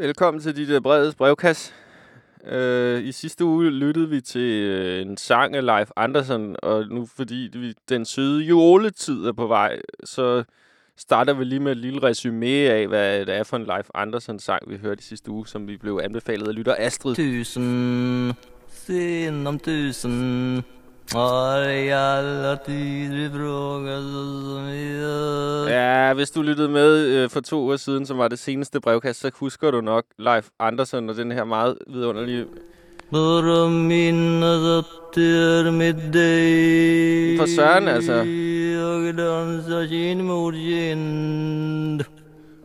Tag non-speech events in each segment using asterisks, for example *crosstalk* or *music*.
Velkommen til dit øh, bredes brevkasse. Øh, I sidste uge lyttede vi til øh, en sang af Leif Andersen, og nu fordi vi, den søde juletid er på vej, så starter vi lige med et lille resume af, hvad det er for en Leif Andersen-sang, vi hørte i sidste uge, som vi blev anbefalet af lytter Astrid. Tusind, sind om tusind har i frågat så videre. Ja, hvis du lyttede med øh, for to uger siden, som var det seneste brevkast, så husker du nok Leif Andersen og den her meget vidunderlige... At det er med dig. For søren, altså. Danser mod.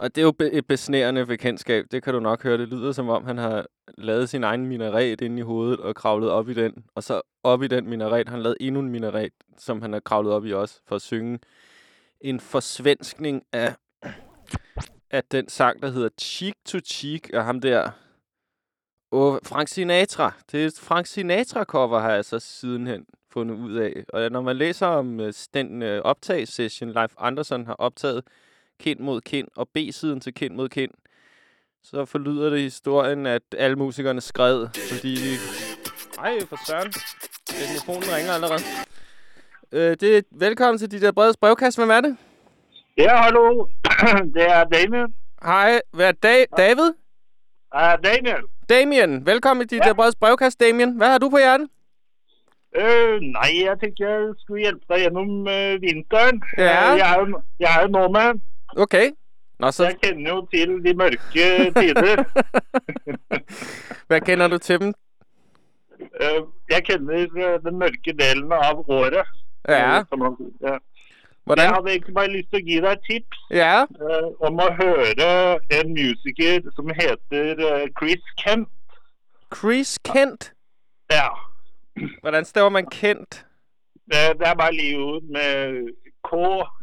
Og det er jo be- et besnærende bekendtskab. Det kan du nok høre. Det lyder som om, han har lavet sin egen minaret inde i hovedet og kravlet op i den. Og så op i den minaret han lavet endnu en minaret, som han har kravlet op i også, for at synge en forsvenskning af, af den sang, der hedder Cheek to Cheek af ham der. Og Frank Sinatra. Det er et Frank Sinatra-cover, har jeg så sidenhen fundet ud af. Og når man læser om øh, den øh, optagssession, Leif Andersen har optaget kind mod kind, og B-siden til kind mod kind, så forlyder det historien, at alle musikerne skred, fordi de... Ej, for søren. Telefonen ringer allerede. Øh, det er velkommen til de der brede brevkast. Hvem er det? Ja, hallo. *clears throat* Det er Damien. Hej, hvad er da- David? Uh, Daniel. Damien, velkommen til de Ja. der brede brevkast, Damien. Hvad har du på hjertet? Uh, nei, jeg tenkte jeg skulle hjelpe deg gjennom uh, vinteren. Ja. Uh, jeg, er jo, jeg er jo nordmann, Okay. Nå, så jeg kjenner jo til de mørke tider. *laughs* hvad kender du til dem? Uh, jeg kjenner uh, den mørke delen av året. Ja, si. ja. Jeg hvordan? hadde egentlig bare lyst til å gi deg et tips Ja, uh, om å høre en musiker som heter uh, Chris Kent. Chris Kent. Ja. Hvordan staver man Kent? Det, det er bare lige ud med K-E-N-T.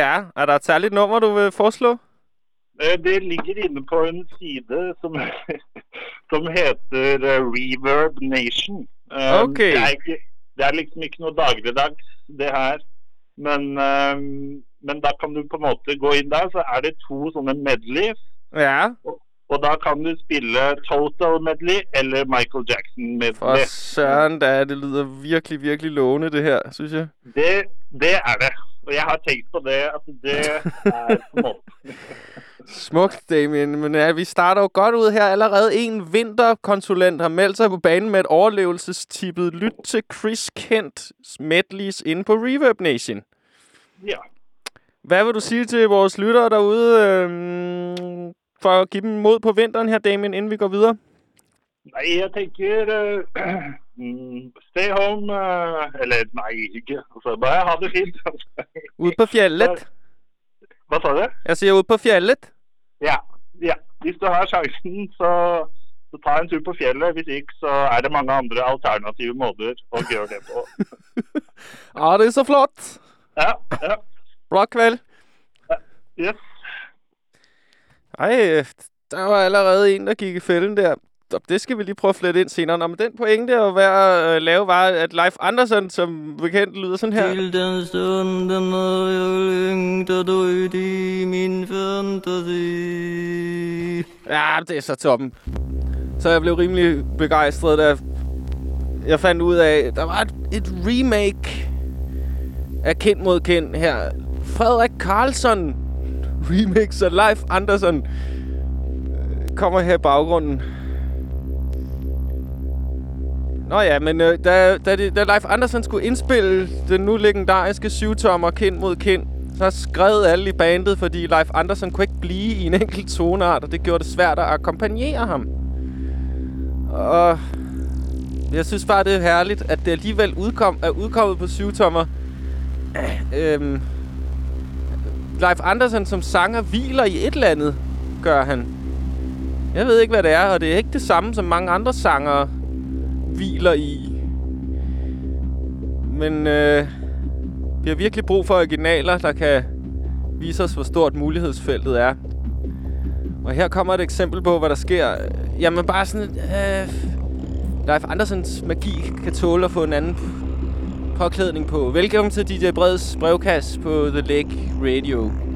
Ja, er der et særligt nummer, du vil foreslå? Eh, Det ligger inne på en side som, *laughs* som heter eh, Reverb Nation. Eh, Ok. Det, er ikke, det er liksom ikke noe dagligdags, det her. Men, eh, men da kan du på en måte gå inn der, så er det to sånne medleys. Ja, Og da kan du spille Total Medley eller Michael Jackson for Medley. søren da, det lyder virkelig, virkelig lovende det her, synes jeg. Det, det er det. Og jeg har tenkt på det, at det er måte *laughs* Smukt, Damien. Men ja, vi starter jo godt ud her. Allerede en vinterkonsulent har meldt sig på banen med et overlevelsestippet. Lyt til Chris Kent medleys inde på Reverb Nation. Ja. Hvad vil du sige til vores lyttere derude, øhm, for at give dem mod på vinteren her, Damien, inden vi går videre? Nei, jeg tenker eh, *clears throat* mm, Stay home eh, Eller nei, ikke. Altså, bare ha det fint. Ude på fjellet. *laughs* Hva sa du? Jeg siger ude på fjellet. Ja. ja. Hvis du har sjansen, så, så ta en tur på fjellet. Hvis ikke, så er det mange andre alternative måter å gjøre det på. *laughs* Åh, det er så flot. Ja, ja. Bra kveld. Yes. Ej, der var allerede en, der gik i fælden der. Det skal vi lige prøve at flette ind senere. Nå, men den pointe at være øh, lave var, at Leif Andersen, som bekendt, lyder sådan her. Til den når jeg længter ud i min fantasi. Ja, det er så toppen. Så jeg blev rimelig begejstret, da jeg fandt ud af, at der var et, et remake af Kind mod Kind her. Frederik Karlsson remix af Leif Andersen øh, kommer her i baggrunden. Nå ja, men øh, da, da, det, da Leif Andersen skulle indspille den nu legendariske syvtommer Kind mod Kind, så skred alle i bandet, fordi Leif Andersen kunne ikke blive i en enkelt toneart, og det gjorde det svært at akkompagnere ham. Og jeg synes bare, det er herligt, at det alligevel udkom, er udkommet på syvtommer. Øh, øhm, Leif Andersen som sanger hviler i et eller andet, gør han. Jeg ved ikke, hvad det er, og det er ikke det samme, som mange andre sanger hviler i. Men øh, vi har virkelig brug for originaler, der kan vise os, hvor stort mulighedsfeltet er. Og her kommer et eksempel på, hvad der sker. Jamen bare sådan... Øh, Leif Andersens magi kan tåle at få en anden påklædning på. Velkommen til DJ Breds brevkasse på The Lake Radio.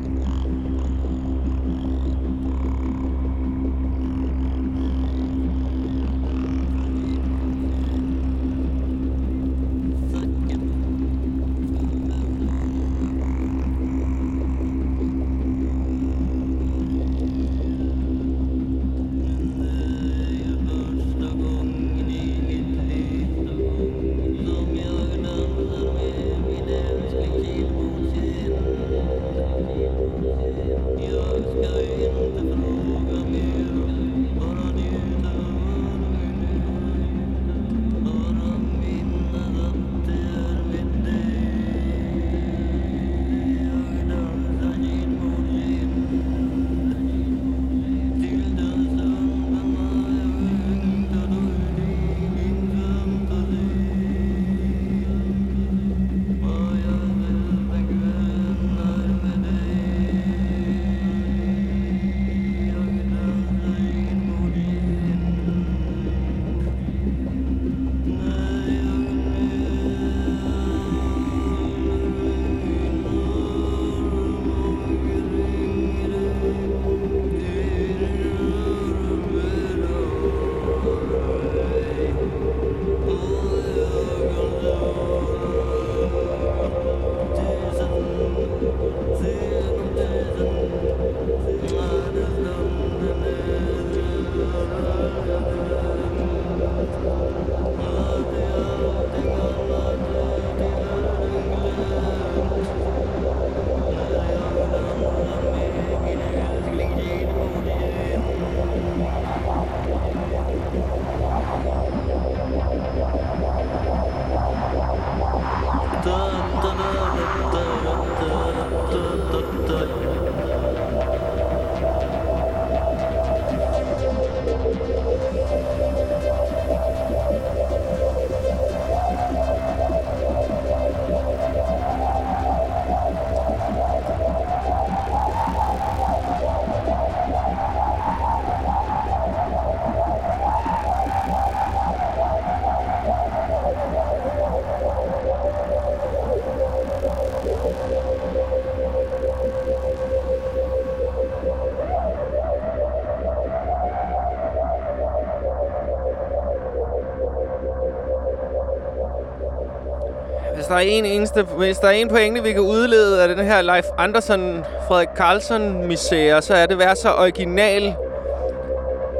Der er en eneste, hvis der er en pointe, vi kan udlede af den her Leif Andersen, Frederik Carlson misære, så er det være så original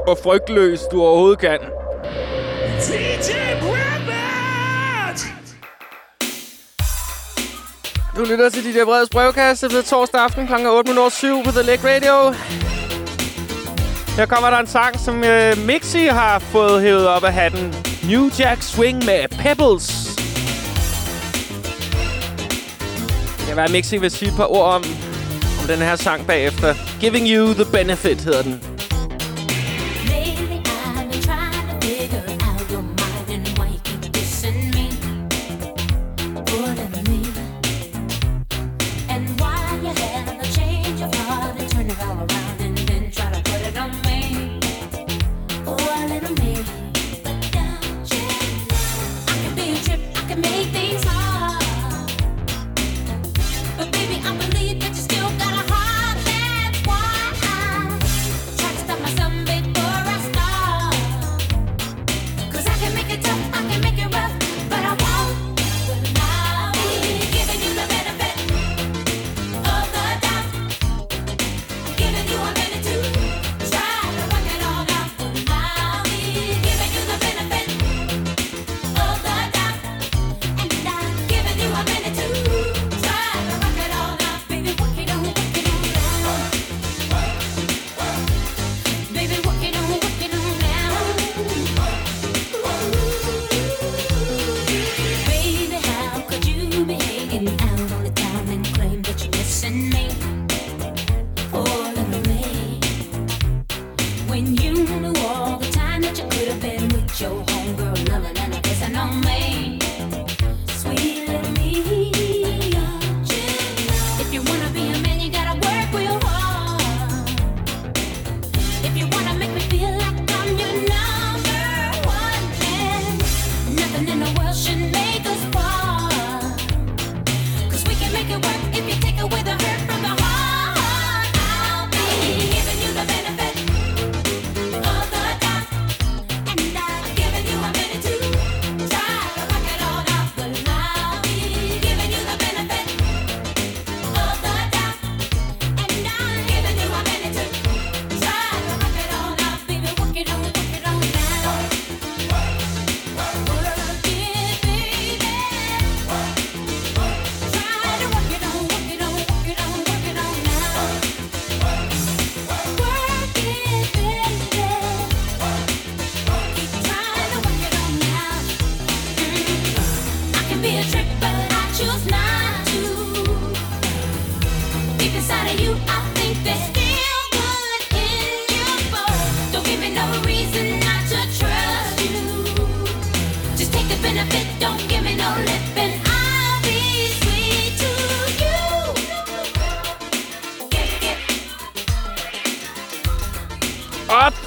og frygtløs, du overhovedet kan. Du lytter til DJ Breds brevkasse ved torsdag aften kl. 8.07 på The Leg Radio. Her kommer der en sang, som uh, Mixi har fået hævet op af hatten. New Jack Swing med Pebbles. Være, at Mixi vil sige et par ord om, om den her sang bagefter. Giving You The Benefit hedder den.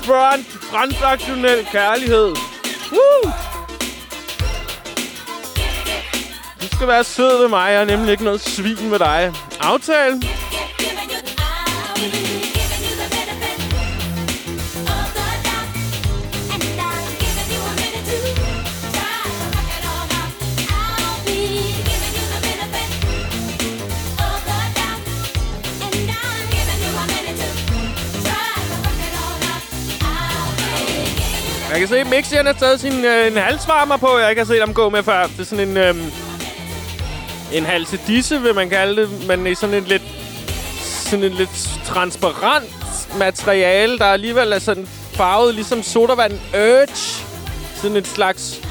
Upfront, transaktionel kærlighed. Woo! Du skal være sød ved mig, jeg nemlig ikke noget svin med dig. Aftale. Jeg kan se, at Mixi har taget sin øh, en halsvarmer på. Jeg ikke har set ham gå med før. Det er sådan en... Øh, en halse disse, vil man kalde det. Men i sådan en lidt... Sådan en lidt transparent materiale, der alligevel er sådan farvet ligesom sodavand Urge. Sådan et slags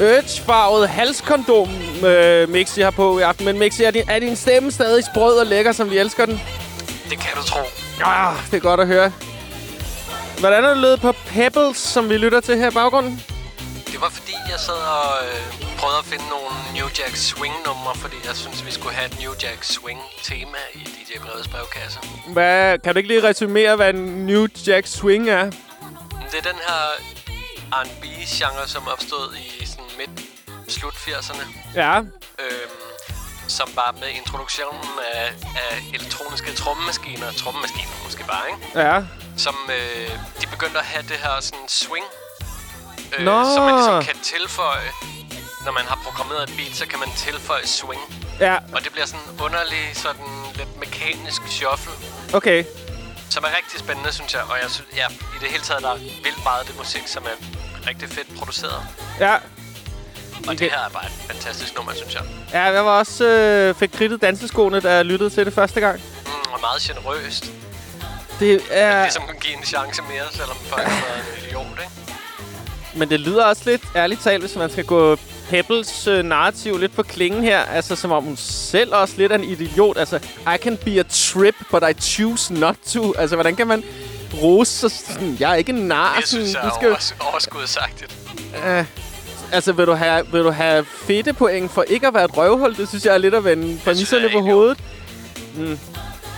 Urge-farvet halskondom, øh, Mixi har på i aften. Men Mixi, er din, er din stemme stadig sprød og lækker, som vi elsker den? Det kan du tro. Ah, det er godt at høre. Hvordan er det lød på Pebbles, som vi lytter til her i baggrunden? Det var fordi, jeg sad og øh, prøvede at finde nogle New Jack Swing-numre, fordi jeg synes, vi skulle have et New Jack Swing-tema i DJ Breds brevkasse. Hvad, kan du ikke lige resumere, hvad en New Jack Swing er? Det er den her R&B-genre, som opstod i sådan midt slut 80'erne. Ja, Øhm, som var med introduktionen af, af elektroniske trommemaskiner. Trommemaskiner måske bare, ikke? ja. Som øh, de begyndte at have det her sådan swing. Øh, Nå. Som man ligesom kan tilføje, når man har programmeret et beat, så kan man tilføje swing. Ja, Og det bliver sådan underlig, sådan lidt mekanisk shuffle, okay. som er rigtig spændende, synes jeg. Og jeg synes, ja, i det hele taget, der er vildt meget af det musik, som er rigtig fedt produceret. Ja, Og det her er bare et fantastisk nummer, synes jeg. ja jeg var også øh, fik kridtet danseskoene, da jeg lyttede til det første gang. Mm, og meget generøst. Det er... Ligesom kan give en chance mere, selvom folk været en idiot, ikke? Men det lyder også lidt, ærligt talt, hvis man skal gå Pebbles øh, narrativ lidt på klingen her. Altså, som om hun selv også lidt er en idiot. Altså, I can be a trip, but I choose not to. Altså, hvordan kan man rose sig sådan? Jeg er ikke en nar. Det synes jeg er skal, overs- overskudsagtigt. øh, altså, vil du, have, vil du have fedte point for ikke at være et røvhul? Det synes jeg er lidt at vende præmisserne på hovedet. Mm.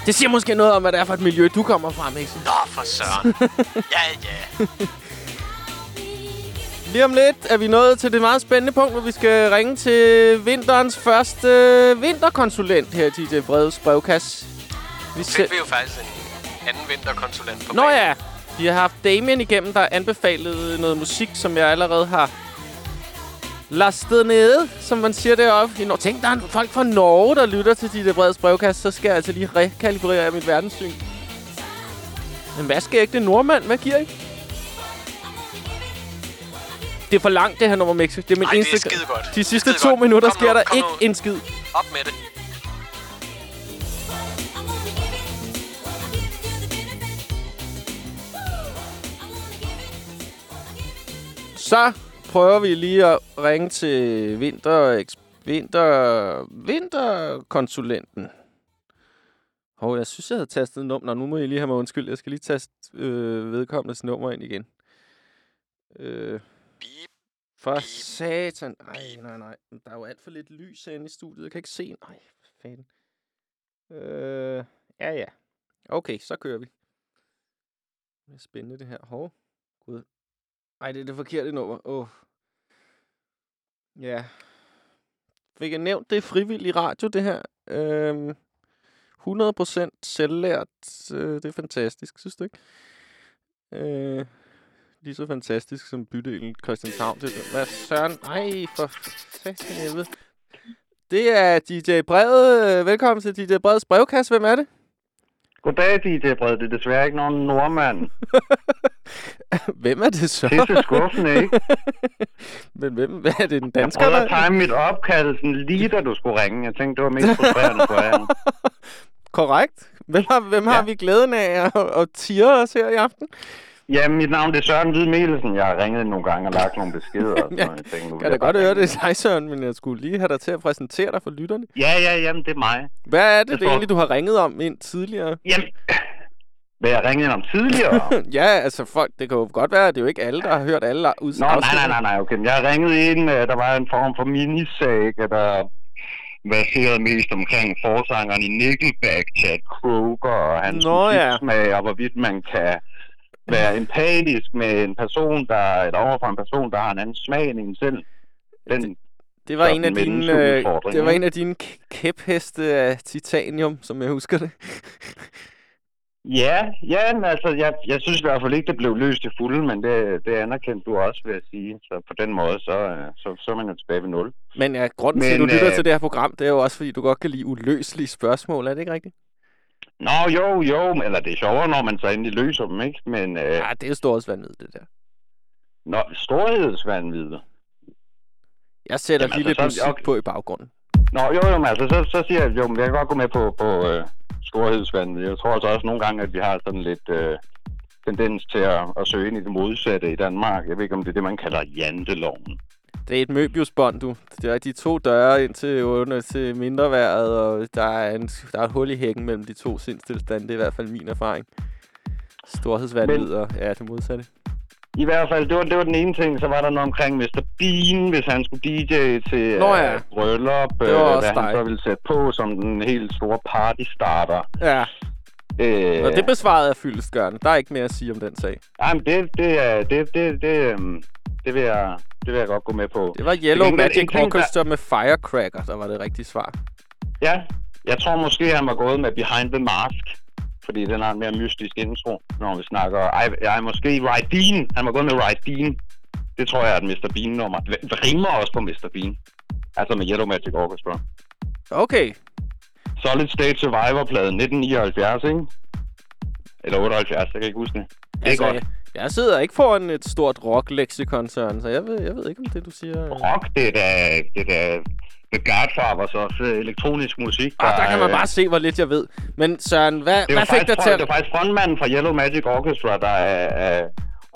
Det siger måske noget om, hvad det er for et miljø, du kommer fra, Mixen. Nå, for søren. *laughs* ja, ja. Lige om lidt er vi nået til det meget spændende punkt, hvor vi skal ringe til vinterens første vinterkonsulent her i DJ Breds brevkasse. Vi fik vi jo faktisk en anden vinterkonsulent på Nå banen. ja, vi har haft Damien igennem, der anbefalede noget musik, som jeg allerede har lastet nede, som man siger deroppe. I Nor- Tænk, der er folk fra Norge, der lytter til DJ Breds brevkasse, så skal jeg altså lige rekalibrere mit verdenssyn. Men hvad skal ikke det nordmand? Hvad giver I? Det er for langt, det her nummer, Mixi. Det er min Ej, det eneste... er skide godt. De sidste to godt. minutter Kom sker nu, der ikke nu. en skid. Op med det. Så prøver vi lige at ringe til vinter, vinter, vinterkonsulenten. Hov, jeg synes, jeg havde tastet nummer. Nu må I lige have mig undskyld. Jeg skal lige taste øh, vedkommendes nummer ind igen. Øh, for satan. Ej, nej, nej. Der er jo alt for lidt lys herinde i studiet. Jeg kan ikke se. Nej, fanden. Øh, ja, ja. Okay, så kører vi. Det er spændende, det her. Hov. Gud. Ej, det er det forkerte nummer. Åh. Oh. Ja. Fik jeg nævnt, det er frivillig radio, det her. Øhm, 100% selvlært. Øh, det er fantastisk, synes du ikke? Øh, lige så fantastisk som bydelen Christianshavn. Det, hvad søren? Ej, for satan helvede. Det er DJ Brede. Velkommen til DJ Bredes brevkasse. Hvem er det? Goddag, DJ Bred. Det er desværre ikke nogen nordmand. *laughs* *laughs* Hvem er det så? Pisse skuffende, ikke? *laughs* Men hvem? Hvad er det, en Jeg dansker? prøvede der- at time mit opkald sådan lige da du skulle ringe. Jeg tænkte, det var mest frustrerende for jer. *laughs* Korrekt. Hvem har, hvem ja. har vi glæden af at, at tire os her i aften? Ja, mit navn det er Søren Hvide Mielsen. Jeg har ringet nogle gange og lagt nogle beskeder. Og sådan Ja. Jeg tænkte, nu Jeg kan da godt høre, det er dig, Søren, men jeg skulle lige have dig til at præsentere dig for lytterne. Ja, ja, jamen, det er mig. Hvad er det, Jeg det tror- egentlig, du har ringet om ind tidligere? Jamen, hvad jeg ringede om tidligere? *laughs* ja, altså folk, det kan jo godt være, at det er jo ikke alle, der har hørt alle Nå, udsagn. nej, nej, nej, nej, okay. Jeg har ringet ind, øh, der var en form for minisag, der baseret mest omkring forsangeren i Nickelback, Chad Kroger, og hans Nå, ja. musiksmag, og hvorvidt man kan være empatisk med en person, der, eller overfor en person, der har en anden smag end en selv. Den, Det var, Så en af dine, øh, det var en af dine kæpheste af titanium, som jeg husker det. *laughs* ja, ja, men altså, jeg, jeg synes i hvert fald ikke, det blev løst i fulde, men det, det anerkendte du også, vil jeg sige. Så på den måde, så, øh, så, så er man jo tilbage ved nul. Men ja, grunden til, at du lytter øh, til det her program, det er jo også, fordi du godt kan lide uløselige spørgsmål. Er det ikke rigtigt? Nå, jo, jo, eller det er sjovere, når man så endelig løser dem, ikke? Men, øh, Ja, det er jo storhedsvanvid, det der. Nå, storhedsvandvid. Jeg sætter Jamen, lige altså, lidt så- musik okay. på i baggrunden. Nå, jo, jo, men altså, så, så siger jeg, jo, men jeg kan godt gå med på, på øh, storhedsvandvid. Jeg tror altså også nogle gange, at vi har sådan lidt øh, tendens til at, at søge ind i det modsatte i Danmark. Jeg ved ikke, om det er det, man kalder janteloven. Det er et Möbiusbånd, du. Det er de to døre ind til, under, til mindre været, og der er, en, der er et hul i hækken mellem de to sindstilstande. Det er i hvert fald min erfaring. Storhedsvanvid og ja, det modsatte. I hvert fald, det var, det var den ene ting. Så var der noget omkring Mr. Bean, hvis han skulle DJ til Nå ja. øh, bryllup. Det var øh, også hvad han dig. så ville sætte på som den helt store partystarter. Ja, Øh, og det besvarede jeg fyldestgørende. Der er ikke mere at sige om den sag. Jamen, det, det, er- det, det, det, øhm, det, vil jeg, det vil jeg godt gå med på. Det var Yellow gengæld Magic ting, der- Orchestra med Firecracker, der var det rigtige svar. Ja, jeg tror måske, han var gået med Behind the Mask. Fordi den har en mere mystisk intro, når vi snakker... Ej, ej måske Rydeen. Han var gået med Rydeen. Det tror jeg er et Mr. Bean-nummer. Det rimer også på Mr. Bean. Altså med Yellow Magic Orchestra. Okay. Solid State Survivor-pladen 1979, ikke? Eller 78, jeg kan ikke huske det. Det er Altså, godt. Jeg, sidder ikke foran et stort rock-leksikon, så jeg ved, jeg ved ikke, om det, du siger... øh. Rock, det er da, det er da The Godfathers også øh, elektronisk musik. Ah, der kan man øh, bare se, hvor lidt jeg ved. Men Søren, hvad, hvad fik dig til at... det er faktisk frontmanden fra Yellow Magic Orchestra, der er, er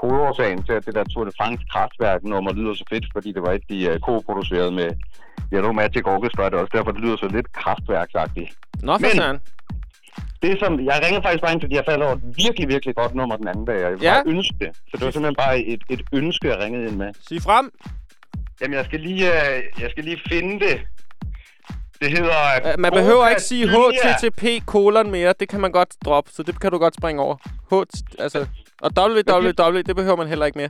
hovedårsagen til, at det der Tour de France kraftværk-nummer lyder så fedt, fordi det var et, de uh, co-producerede med Yellow Magic Orchestra. Det er også derfor, det lyder så lidt kraftværksagtigt. Nå, for Men- Søren. Det som, jeg ringer faktisk bare ind, fordi jeg faldt over et virkelig, virkelig godt nummer den anden dag, og jeg Ja. bare ønske det. Så det var simpelthen bare et, et ønske, jeg ringede ind med. Sig frem. Jamen, jeg skal lige, øh, jeg skal lige finde det. Det hedder... Uh, man behøver ikke sige HTTP kolon mere. Det kan man godt droppe, så det kan du godt springe over. H, altså, og www, det behøver man heller ikke mere.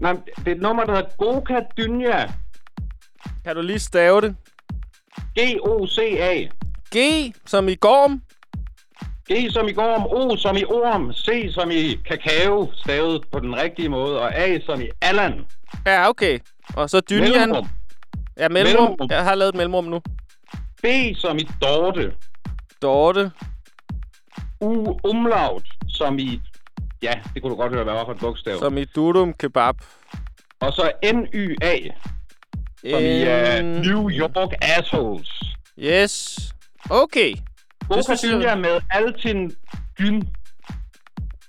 Nej, det er et nummer, der hedder Goka Dynya. Kan du lige stave det? G-O-C-A. G som i gorm. G som i gorm, O som i orm, C som i kakao, stavet på den rigtige måde, og A som i Allan. Ja, okay. Og så Dynjan. Mellemrum. Ja, mellemrum. Mellemrum. Jeg har lavet et mellemrum nu. B som i Dorte. Dorte. U umlaut som i... Ja, det kunne du godt høre, hvad var for et bogstav. Som i Dudum Kebab. Og så N-Y-A, som i uh, New York Assholes. Yes. Okay. Jeg- Dynya med Altin Gyn.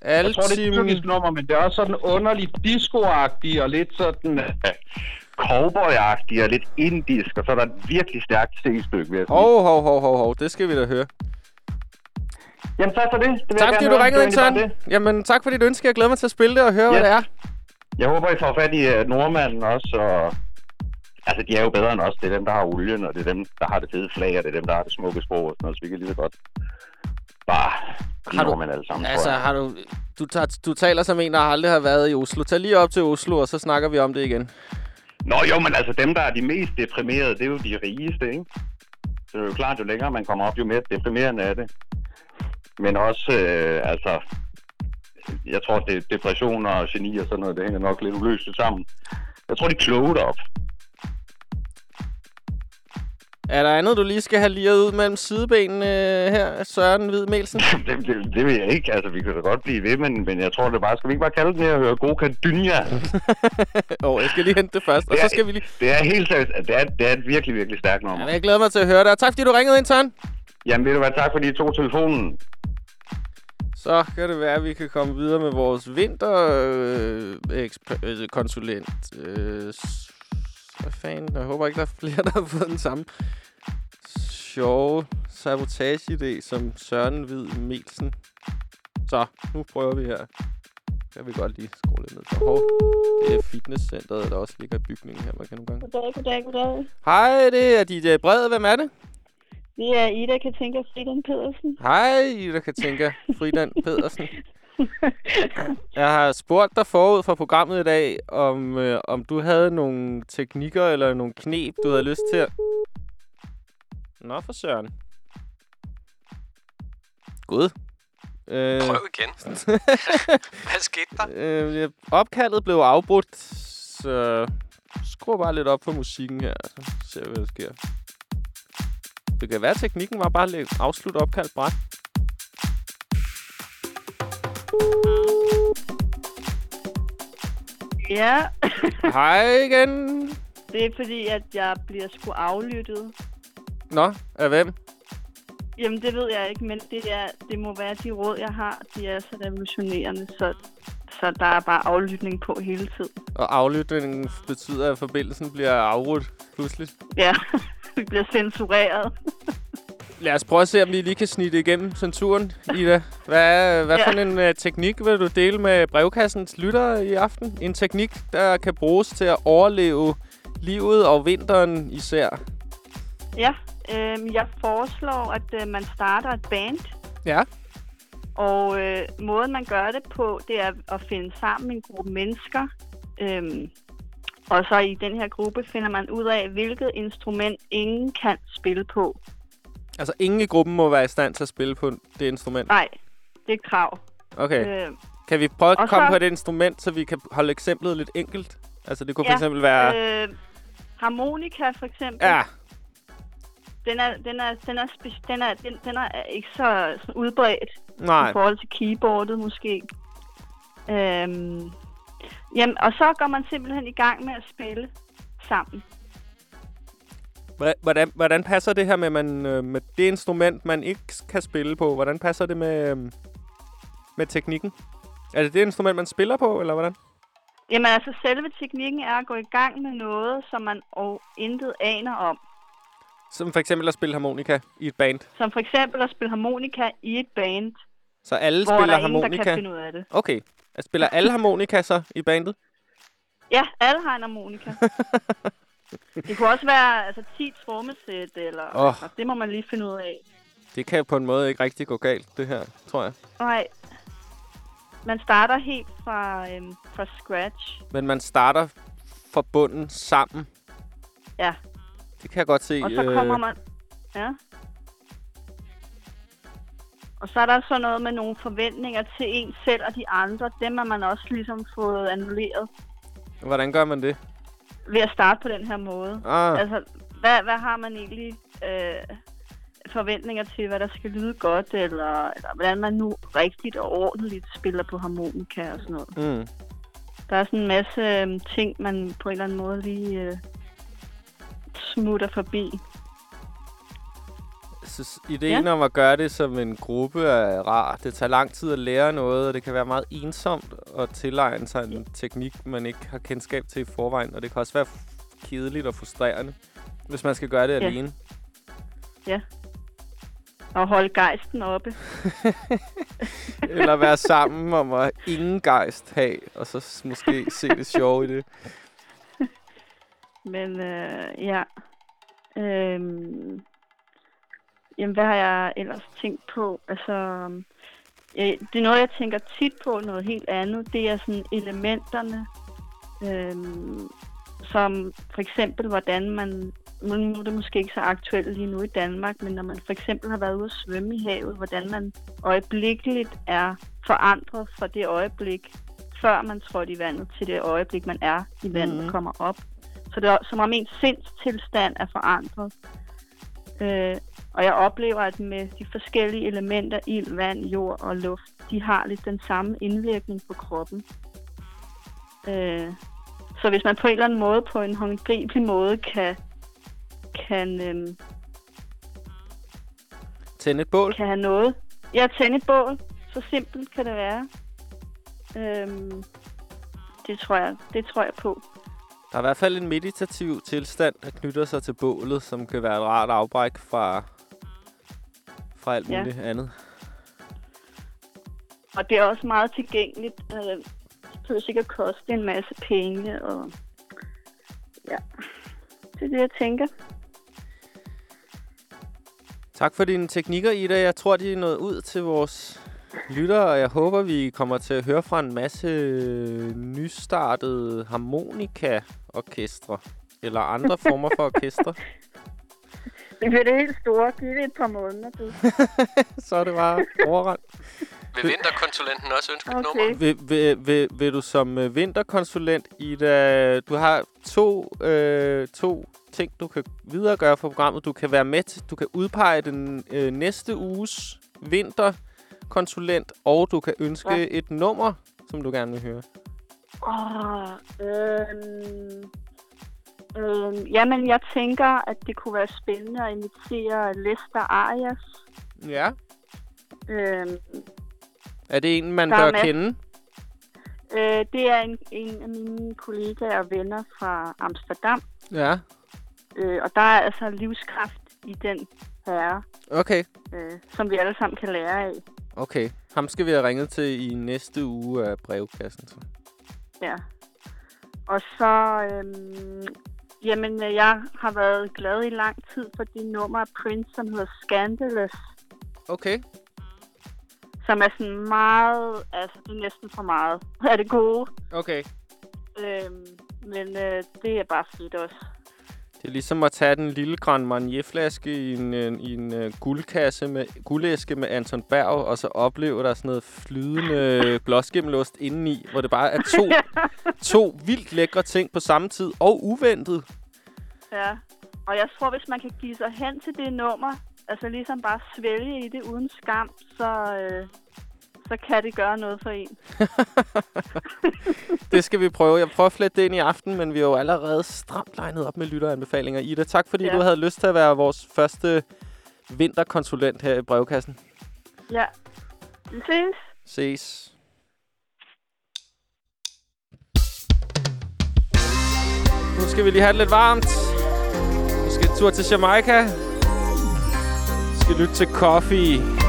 Jeg tror, det er et Altim... tyrkisk nummer, men det er også sådan underligt disco-agtigt og lidt sådan... Uh, cowboy-agtigt og lidt indisk, og så er der et virkelig stærkt C-stykke, vil jeg sige. Hov, hov, hov, hov, hov. Det skal vi da høre. Jamen, tak for det. det vil Tak fordi du ringede ind, Søren. Jamen, tak for dit ønske. Jeg glæder mig til at spille det og høre, hvad Yes. det er. Jeg håber, I får fat i uh, nordmanden også, og... Altså, de er jo bedre end os. Det er dem, der har olien, og det er dem, der har det fede flag, og det er dem, der har det smukke sprog og sådan noget, så vi kan lige så godt bare Har du- alle sammen, Altså, har du, du, tager, du taler som en, der aldrig har været i Oslo. Tag lige op til Oslo, og så snakker vi om det igen. Nå jo, men altså dem, der er de mest deprimerede, det er jo de rigeste, ikke? Så det er jo klart, jo længere man kommer op, jo mere deprimerende er det. Men også, øh, altså, jeg tror, det depression og geni og sådan noget, det hænger nok lidt uløseligt sammen. Jeg tror, de er kloge deroppe. Er der andet, du lige skal have lige ud mellem sidebenene øh, her, Søren Hvid Melsen? *laughs* det, det, det vil jeg ikke. Altså, vi kan da godt blive ved, men, men jeg tror det bare, skal vi ikke bare kalde den her og høre Goka Dynya? *laughs* Åh, oh, jeg skal lige hente det først, og Det så er- skal vi lige... Det er helt seriøst, det er, det er et virkelig, virkelig stærkt nummer. Jamen, jeg glæder mig til at høre det. Og tak fordi du ringede ind, Søren. Jamen, ved du hvad, tak fordi I tog telefonen. Så kan det være, at vi kan komme videre med vores vinterkonsulent. Øh, s- hvad fanden? Jeg håber ikke, der er flere, der har fået den samme sjove sabotage-idé som Søren Hvid Melsen. Så, nu prøver vi her. Kan vi godt lige skrue lidt ned for. Hov, det er fitnesscenteret, der også ligger i bygningen her. Hvad kan nogle gange? Goddag, goddag, goddag. Hej, det er DJ Bred. Hvem er det? Det er Ida Katinka Friden Pedersen. Hej, Ida Katinka Fridan Pedersen. *laughs* *laughs* Jeg har spurgt dig forud for programmet i dag, om, øh, om du havde nogle teknikker eller nogle knep, du havde lyst til at... Nå for søren. Gud. Øh, Prøv igen. *laughs* Hvad skete der? øh, opkaldet blev afbrudt, så skru bare lidt op for musikken her, så ser vi, hvad der sker. Det kan være, at teknikken var bare at afslutte opkaldt bræt. Ja, Hej igen. det er fordi, at jeg bliver sgu aflyttet. Nå, af hvem? Jamen, det ved jeg ikke, men det, er, det må være de råd, jeg har. De er så revolutionerende, så, så der er bare aflytning på hele tiden. Og aflytningen betyder, at forbindelsen bliver afrudt pludselig. Ja, *laughs* vi bliver censureret. Lad os prøve at se, om vi lige kan snitte igennem censuren, Ida. Hvad, hvad Ja. for en uh, teknik vil du dele med brevkassens lyttere i aften? En teknik, der kan bruges til at overleve livet og vinteren især. Ja, øh, jeg foreslår, at øh, man starter et band. Ja. Og øh, måden, man gør det på, det er at finde sammen en gruppe mennesker. Øhm, og så i den her gruppe finder man ud af, hvilket instrument ingen kan spille på. Altså, ingen i gruppen må være i stand til at spille på det instrument. Nej, det er et krav. Okay. Øh, Kan vi prøve at komme så- på et instrument, så vi kan holde eksemplet lidt enkelt? Altså, det kunne for Ja, eksempel være... Øh, harmonika for eksempel. Ja, Den er, den er, den er, den er, den, den er ikke så sådan udbredt nej. i forhold til keyboardet måske. Øhm, jamen, og så går man simpelthen i gang med at spille sammen. Hvordan, hvordan, passer det her med, man, øh, med det instrument, man ikke kan spille på? Hvordan passer det med, øh, med teknikken? Er det det instrument, man spiller på, eller hvordan? Jamen altså, selve teknikken er at gå i gang med noget, som man og intet aner om. Som for eksempel at spille harmonika i et band. Som for eksempel at spille harmonika i et band, Så alle hvor spiller der er ingen, der kan harmonika? finde ud af det. Okay. Jeg spiller alle harmonika så i bandet? Ja, alle har en harmonika. *laughs* det kunne også være altså, 10 trommesæt, eller Åh. altså, det må man lige finde ud af. Det kan på en måde ikke rigtig gå galt, det her, tror jeg. Nej, man starter helt fra, øhm, fra scratch. Men man starter fra bunden sammen. Ja, Det kan jeg godt se. og så øh, kommer man... Ja. Og så er der så noget med nogle forventninger til en selv og de andre. Dem har man også ligesom fået annulleret Hvordan gør man det? Ved at starte på den her måde. Ah, Altså, hvad, hvad har man egentlig øh, forventninger til, hvad der skal lyde godt, eller, eller hvordan man nu rigtigt og ordentligt spiller på harmonika og sådan noget. mm. Der er sådan en masse øh, ting, man på en eller anden måde lige øh, smutter forbi. Synes, ideen ja. om at gøre det som en gruppe er rar. Det tager lang tid at lære noget, og det kan være meget ensomt at tilegne sig en teknik, man ikke har kendskab til i forvejen. Og det kan også være kedeligt og frustrerende, hvis man skal gøre det Ja. alene. Og holde gejsten oppe. *laughs* Eller være sammen om at ingen gejst have, og så måske se det sjove i det. *laughs* Men øh, ja. Øhm, jamen, hvad har jeg ellers tænkt på? Altså, øh, det er noget, jeg tænker tit på, noget helt andet. Det er sådan elementerne, øhm, som for eksempel, hvordan man... Nu er det måske ikke så aktuelt lige nu i Danmark, men når man for eksempel har været ude at svømme i havet, hvordan man øjeblikkeligt er forandret fra det øjeblik, før man trådte i vandet, til det øjeblik, man er i vandet og kommer op. Så det er som om ens sindstilstand er forandret. Øh, og jeg oplever, at med de forskellige elementer, ild, vand, jord og luft, de har lidt den samme indvirkning på kroppen. Øh, så hvis man på en eller anden måde, på en håndgribelig måde, kan, kan, øhm, Tænd et bål. kan have noget. Ja, tænde et bål. Så simpelt kan det være. Øhm, det tror jeg, det tror jeg på. Der er i hvert fald en meditativ tilstand, der knytter sig til bålet, som kan være et rart afbræk fra, fra alt Ja. muligt andet. Og det er også meget tilgængeligt. Øh, det behøver sikkert koste en masse penge. Og ja, det er det, jeg tænker. Tak for dine teknikker, Ida. Jeg tror, de er nået ud til vores lyttere, og jeg håber, vi kommer til at høre fra en masse nystartede harmonika-orkestre. Eller andre former for orkestre. *laughs* Det bliver det helt store. Giv det et par måneder, du. *laughs* Så er det bare overrendt. Vil vinterkonsulenten også ønske et Okay. nummer? Vil, vil, vil, vil du som øh, vinterkonsulent, Ida, du har to, øh, to ting, du kan videregøre for programmet. Du kan være med til, du kan udpege den øh, næste uges vinterkonsulent, og du kan ønske Ja. et nummer, som du gerne vil høre. Åh, øhm, øhm, jamen, jeg tænker, at det kunne være spændende at invitere Lester Arias. Ja. Øhm, Er det en, man bør med. kende? øh, det er en, en af mine kollegaer og venner fra Amsterdam. Ja. Øh, og der er altså livskraft i den herre, Okay. øh, som vi alle sammen kan lære af. Okay. Ham skal vi have ringet til i næste uge af brevkassen. Så. Ja. Og så, øhm, jamen, øh, jeg har været glad i lang tid for det nummer af Prince, som hedder Scandalous. Okay. Som er sådan meget, altså det er næsten for meget af *laughs* det gode. Okay. Øhm, men øh, det er bare fedt også. Det er ligesom at tage den lille Grand Marnier-flaske i en, øh, i en uh, guldkasse med guldæske med Anton Berg, og så opleve, der er sådan noget flydende blåskimmelost indeni, hvor det bare er to, *laughs* to vildt lækre ting på samme tid, og uventet. Ja. Og jeg tror, hvis man kan give sig hen til det nummer, altså ligesom bare svælge i det uden skam, så, øh, så kan det gøre noget for en. *laughs* Det skal vi prøve. Jeg prøver at flette det ind i aften, men vi er jo allerede stramt legnet op med lytteranbefalinger. Ida, tak fordi ja. Du havde lyst til at være vores første vinterkonsulent her i brevkassen. Ja. Vi ses. Ses. Nu skal vi lige have det lidt varmt. Vi skal en tur til Jamaica. Vi skal lytte til Coffee.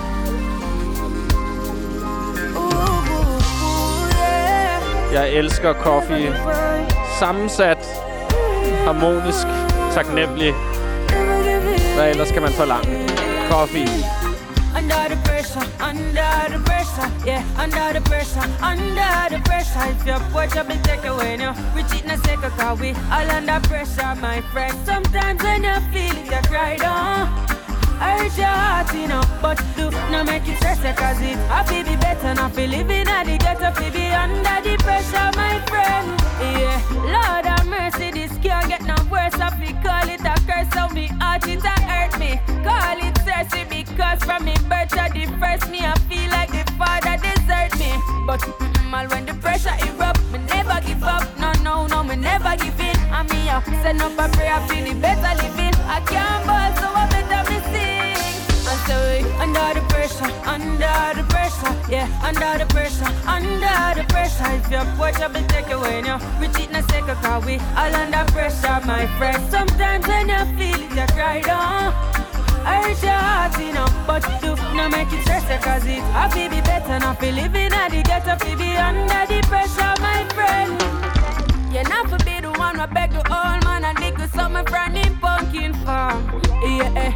Jeg elsker Coffee. Sammensat, harmonisk, taknemmelig. Hvad ellers kan man forlange? Coffee. Under the pressure, under the pressure, yeah, under the pressure, under the pressure. If your watch up and take away now, we cheat in a second, cause we all under pressure, my friend. Sometimes when you feel it, you cry down. I hurt your heart, you know, but do not make it stress cause it happy be better, not feel living at the ghetto, feel be under the pressure, my friend. Yeah, Lord have mercy, this can't get no worse, I feel call it a curse, so me heart it a hurt me. Call it thirsty because from me birth the first me, I feel like the father desert me. But mm, when the pressure erupt, me never give up, no, no, no, me never give in. And me up, send up a prayer, I feel it better living. I can't ball, so We under the pressure, under the pressure, yeah, under the pressure, under the pressure. If your watch up and take away now, reach it in a second, cause we all under pressure, my friend. Sometimes when you feel it, you cry down. Hurt your heart, you know, but do not make it stress you, cause it happy be better, not be living at the ghetto, fi be under the pressure, my friend. You're not for be the one who beg the old man and dig with something from him pumpkin farm. Yeah, eh.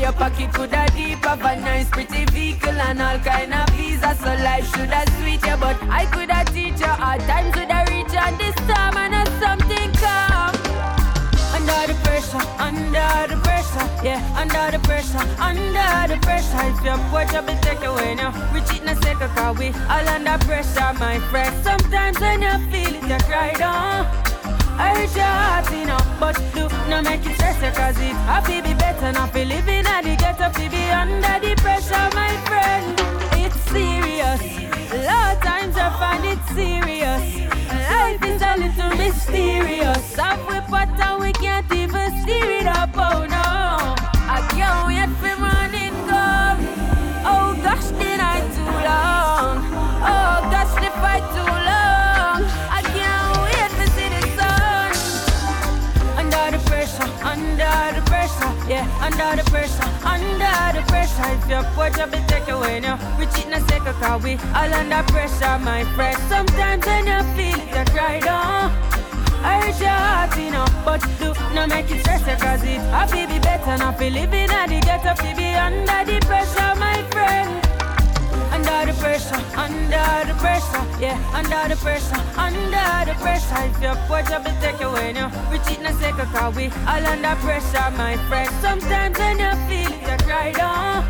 Your pocket could have deep of a nice pretty vehicle and all kind of visa, so life should have sweet you, but I could have teach you hard times would have reach and this time and have something come. Under the pressure, under the pressure, yeah, under the pressure, under the pressure. If your watch up and take away now, reach it in a second, cause we all under pressure, my friend. Sometimes when you feel it, you cry down. I hurt your heart, know, but do not make it stress cause it happy be better, not be living at the ghetto, to be under the pressure, my friend. It's serious, a lot of times I find it serious. Life is a little mysterious. Up we pot we can't even steer it up. Oh no, I can't wait for morning yeah, under the pressure, under the pressure. If your watch up and take away now, it in a second, cause we all under pressure, my friend. Sometimes when you feel it, you cry down. Hurt your heart, you know, but do not make it stress you, cause it happy be better, not be living at the ghetto, fi be under the pressure, my friend. Under the pressure, under the pressure, yeah, under the pressure, under the pressure. If your watch up and take away now, reach it in a second, cause we all under pressure, my friend. Sometimes when you feel it, you cry down.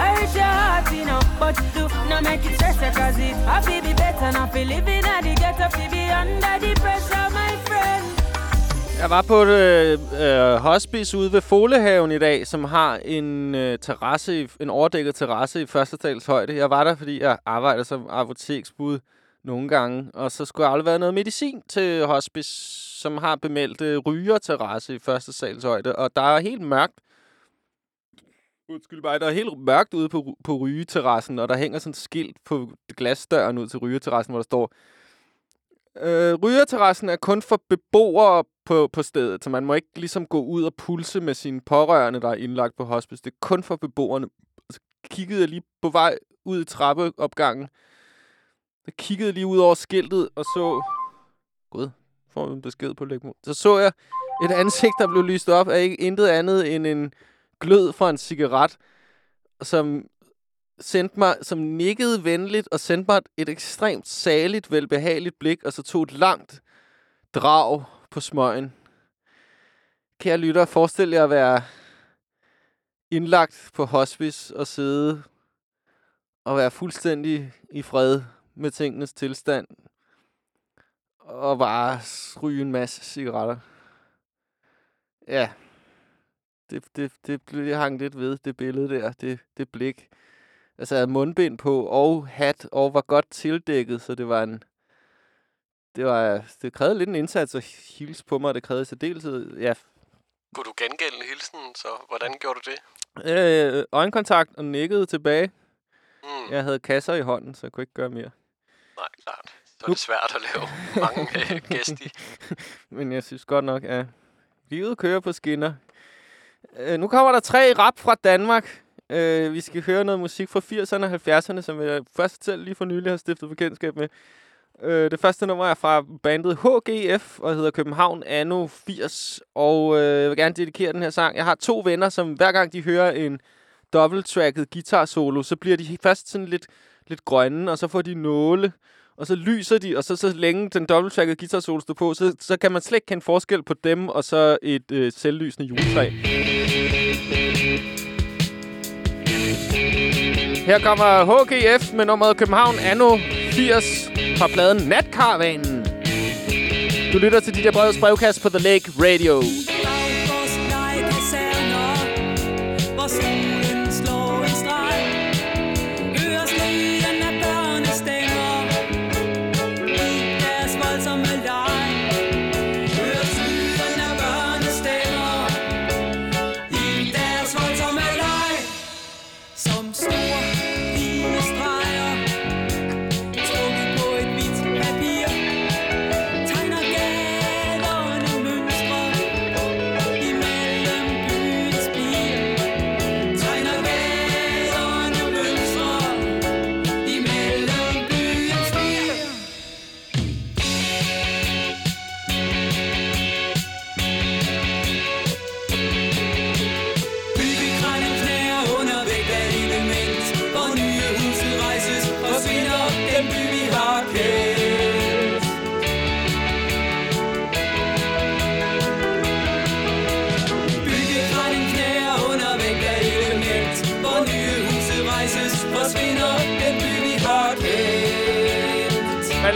Hurt your heart, you know, but do not make it stress you, cause it happy be better, not be living at the ghetto, fi be under the pressure, my friend. Jeg var på et øh, hospice ude ved Folehaven i dag, som har en øh, terrasse, i, en overdækket terrasse i første etals højde. Jeg var der, fordi jeg arbejder som apoteksbud nogle gange, og så skulle jeg aflevere noget medicin til hospice, som har bemeldt øh, rygerterrasse i første sals højde, og der er helt mørkt. Undskyld mig, der er helt mørkt ude på, på rygeterrassen, og der hænger sådan et skilt på glasdøren ud til rygeterrassen, hvor der står, Øh, rygerterrassen er kun for beboere på, på stedet, så man må ikke ligesom gå ud og pulse med sine pårørende, der er indlagt på hospice. Det er kun for beboerne. Så kiggede jeg lige på vej ud i trappeopgangen. Så kiggede lige ud over skiltet og så... Gud, får vi en besked på lægmod. Så så jeg et ansigt, der blev lyst op af ikke intet andet end en glød fra en cigaret, som sendte mig, som nikkede venligt og sendte mig et ekstremt saligt, velbehageligt blik, og så tog et langt drag på smøgen. Kære lytter, forestil jer at være indlagt på hospice og sidde og være fuldstændig i fred med tingenes tilstand. Og bare ryge en masse cigaretter. Ja. Det, det, det, blev- det hang lidt ved, det billede der. Det, det blik. Altså, havde mundbind på og hat, og var godt tildækket, så det var en... Det, var, det krævede lidt en indsats at hilse på mig. Det krævede i særdeleshed, ja, Kunne du gengælde hilsen, så hvordan gjorde du det? øh, øjenkontakt og nikkede tilbage. Mm, Jeg havde kasser i hånden, så jeg kunne ikke gøre mere. Nej, klart. Så er det svært at lave mange *laughs* øh, gæsti. Men jeg synes godt nok, at livet kører på skinner. Øh, nu kommer der tre rap fra Danmark. Øh, vi skal høre noget musik fra 80'erne og 70'erne, som jeg først selv lige for nylig har stiftet bekendtskab med. Øh, det første nummer er fra bandet HGF og hedder København Anno 80. Og øh, jeg vil gerne dedikere den her sang. Jeg har to venner, som hver gang de hører en dobbelttracket guitar solo, så bliver de først sådan lidt, lidt grønne, og så får de nåle, og så lyser de, og så, så længe den dobbelttrackede guitar solo står på, så, så kan man slet ikke kende forskel på dem, og så et øh, selvlysende juletræ. Her kommer HGF med nummeret København Anno 80 fra pladen Natkaravanen. Du lytter til dit der brevets brevkast på The Lake Radio. Vores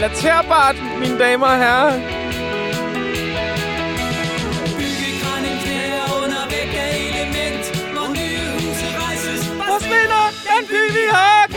Relaterbart, mine damer og herrer. Hvor den by, vi har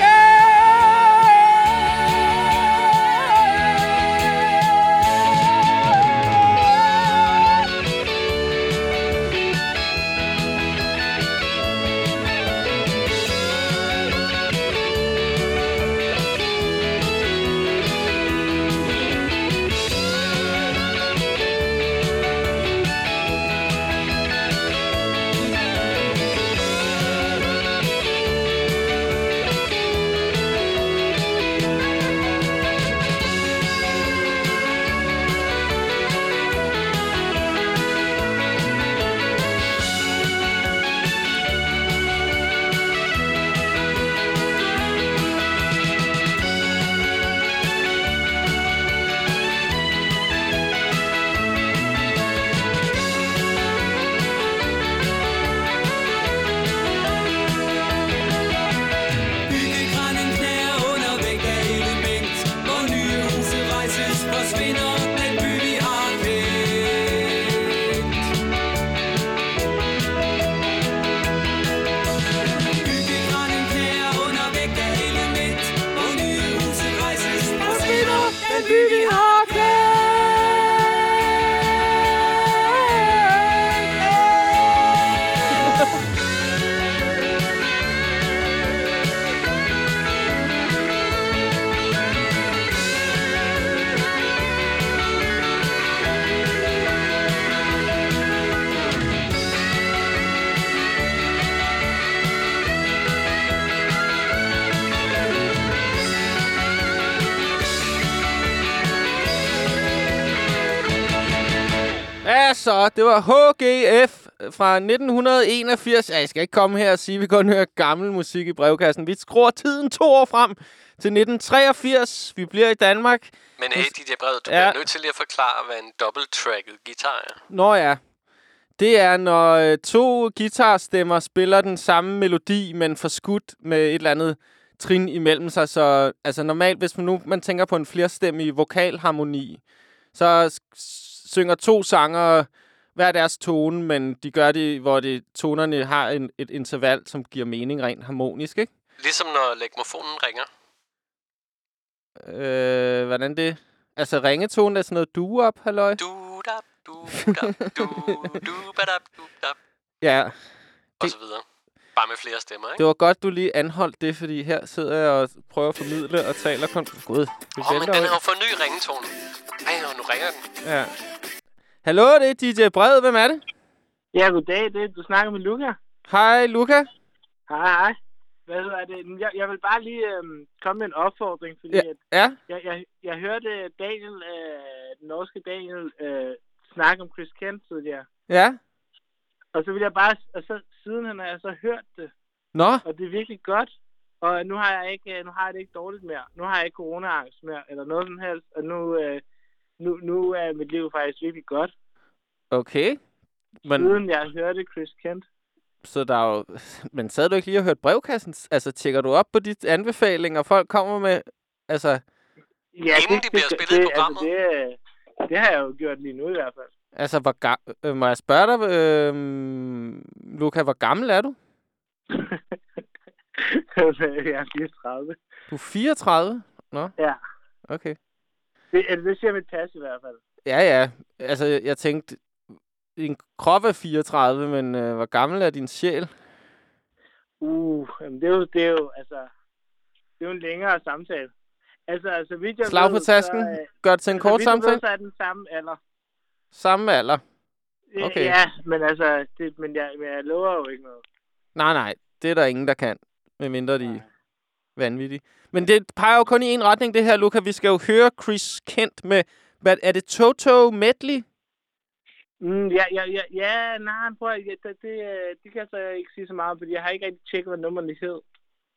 så. Det var HGF fra 1981. Ja, jeg skal ikke komme her og sige, at vi kun hører gammel musik i brevkassen. Vi skruer tiden to år frem til 1983. Vi bliver i Danmark. Men hey, DJ Brevet, du Ja. bliver nødt til lige at forklare, hvad en dobbelt-tracket guitar er. Nå ja. Det er, når øh, to guitarstemmer spiller den samme melodi, men forskudt med et eller andet trin imellem sig. Så altså normalt, hvis man nu man tænker på en flerstemmig vokalharmoni, så synger to sanger hver deres tone, men de gør det, hvor det, tonerne har en, et interval, som giver mening rent harmonisk, ikke? Ligesom når legmofonen ringer. Øh, hvordan det? Altså ringetonen er sådan noget du-op, halløj? Du da du da du du badab du da Ja, og så videre. Bare med flere stemmer, ikke? Det var godt, du lige anholdt det, fordi her sidder jeg og prøver at formidle og taler kun... Gud, Åh, oh, men den har jo fået ny ringetone. Ej, nu ringer den. Ja. Hallo, det er DJ Bred. Hvem er det? Ja, goddag. Det, du snakker med Luca. Hej, Luca. Hej, hej. Hvad hedder det? Jeg, jeg vil bare lige øhm, komme med en opfordring, fordi Ja. at Ja, jeg, jeg, jeg hørte Daniel, øh, den norske Daniel, øh, snakke om Chris Kent tidligere. ja. Og så vil jeg bare, og så siden han har jeg så hørt det, Nå, og det er virkelig godt. Og nu har jeg ikke, øh, nu har jeg det ikke dårligt mere. Nu har jeg ikke coronaangst mere, eller noget som helst. Og nu, øh, nu, nu er mit liv faktisk virkelig godt. okay. Men, Siden jeg hørte Chris Kent. så der er jo... Men sad du ikke lige og hørt brevkassen? Altså, tjekker du op på de anbefalinger, folk kommer med? Altså, Ja, Inden de bliver spillet i det, programmet. Altså, det, det har jeg jo gjort lige nu i hvert fald. altså hvor ga- øh, må jeg spørge dig, øh, Luca, hvor gammel er du? *laughs* jeg er 34. Du er 34? Nå, Ja, okay. Det, altså, det siger mit pas i hvert fald. Ja, ja. Altså, jeg tænkte, din krop er 34, men øh, hvor gammel er din sjæl? Uh, jamen, det er jo, det er jo, altså, det er jo en længere samtale. Altså, altså, vidt jeg Slag på ved, tasken. Så, øh, Gør det til en altså, kort jeg ved, samtale? så er den samme alder. Samme alder. Okay. Ja, men altså, det, men, jeg, men jeg lover jo ikke noget. Nej, nej. Det er der ingen, der kan. Medmindre de er vanvittige. Men det peger jo kun i en retning, det her, Luca. Vi skal jo høre Chris Kent med... Hvad, er det Toto Medley? Mm, ja, ja, ja, ja, nej, prøv at, det, det, øh, det kan jeg så ikke sige så meget, fordi jeg har ikke rigtig tjekket, hvad nummerne hed.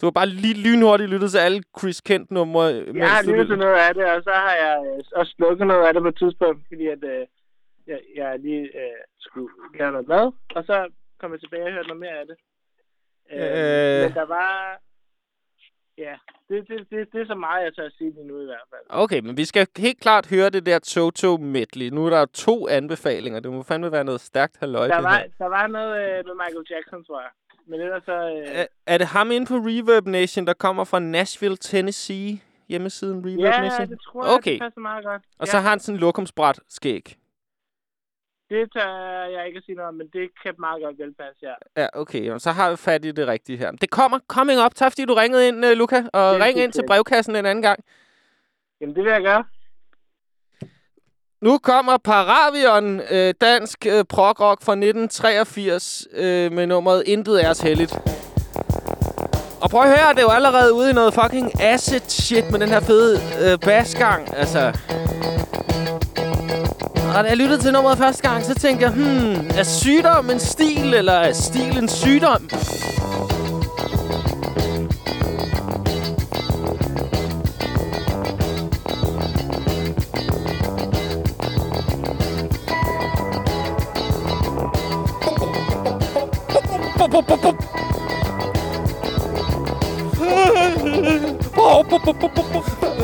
Du har bare lige lynhurtigt lyttet til alle Chris Kent-numre. Jeg har lyttet til noget af det, og så har jeg øh, også slukket noget af det på et tidspunkt, fordi at, øh, jeg, jeg lige øh, skulle lave noget mad, og så kom jeg tilbage og hørte noget mere af det. Øh, Øh. Men der var... Ja, det, det, det, det er så meget, jeg tør at sige lige nu i hvert fald. Okay, men vi skal helt klart høre det der Toto Medley. Nu er der to anbefalinger. Det må fandme være noget stærkt halløj, Der var, der var noget øh, med Michael Jackson, tror jeg. Men ellers så... Øh, Er, er det ham inde på Reverb Nation, der kommer fra Nashville, Tennessee? Hjemmesiden Reverb ja, Nation? det tror jeg, Okay. det passer meget godt. Og ja, så har han sådan en lokumsbræt skæg. Det tør jeg ikke at sige noget om, men det kan meget godt velpasse, ja. Ja, okay. Så har vi fat i det rigtige her. Det kommer coming up. Tak fordi du ringede ind, uh, Luca. Og Det ring ind til brevkassen en anden gang. Jamen, det vil jeg gøre. Nu kommer Paravion, øh, dansk øh, prog-rock fra 1983 øh, med nummeret Intet er os heldigt. Og prøv at høre, det er jo allerede ude i noget fucking acid shit med den her fede øh, basgang. Altså... Og da jeg lyttede til nummeret første gang, så tænkte jeg, hmm, er sygdom en stil, eller er stil en sygdom? Bup, *laughs*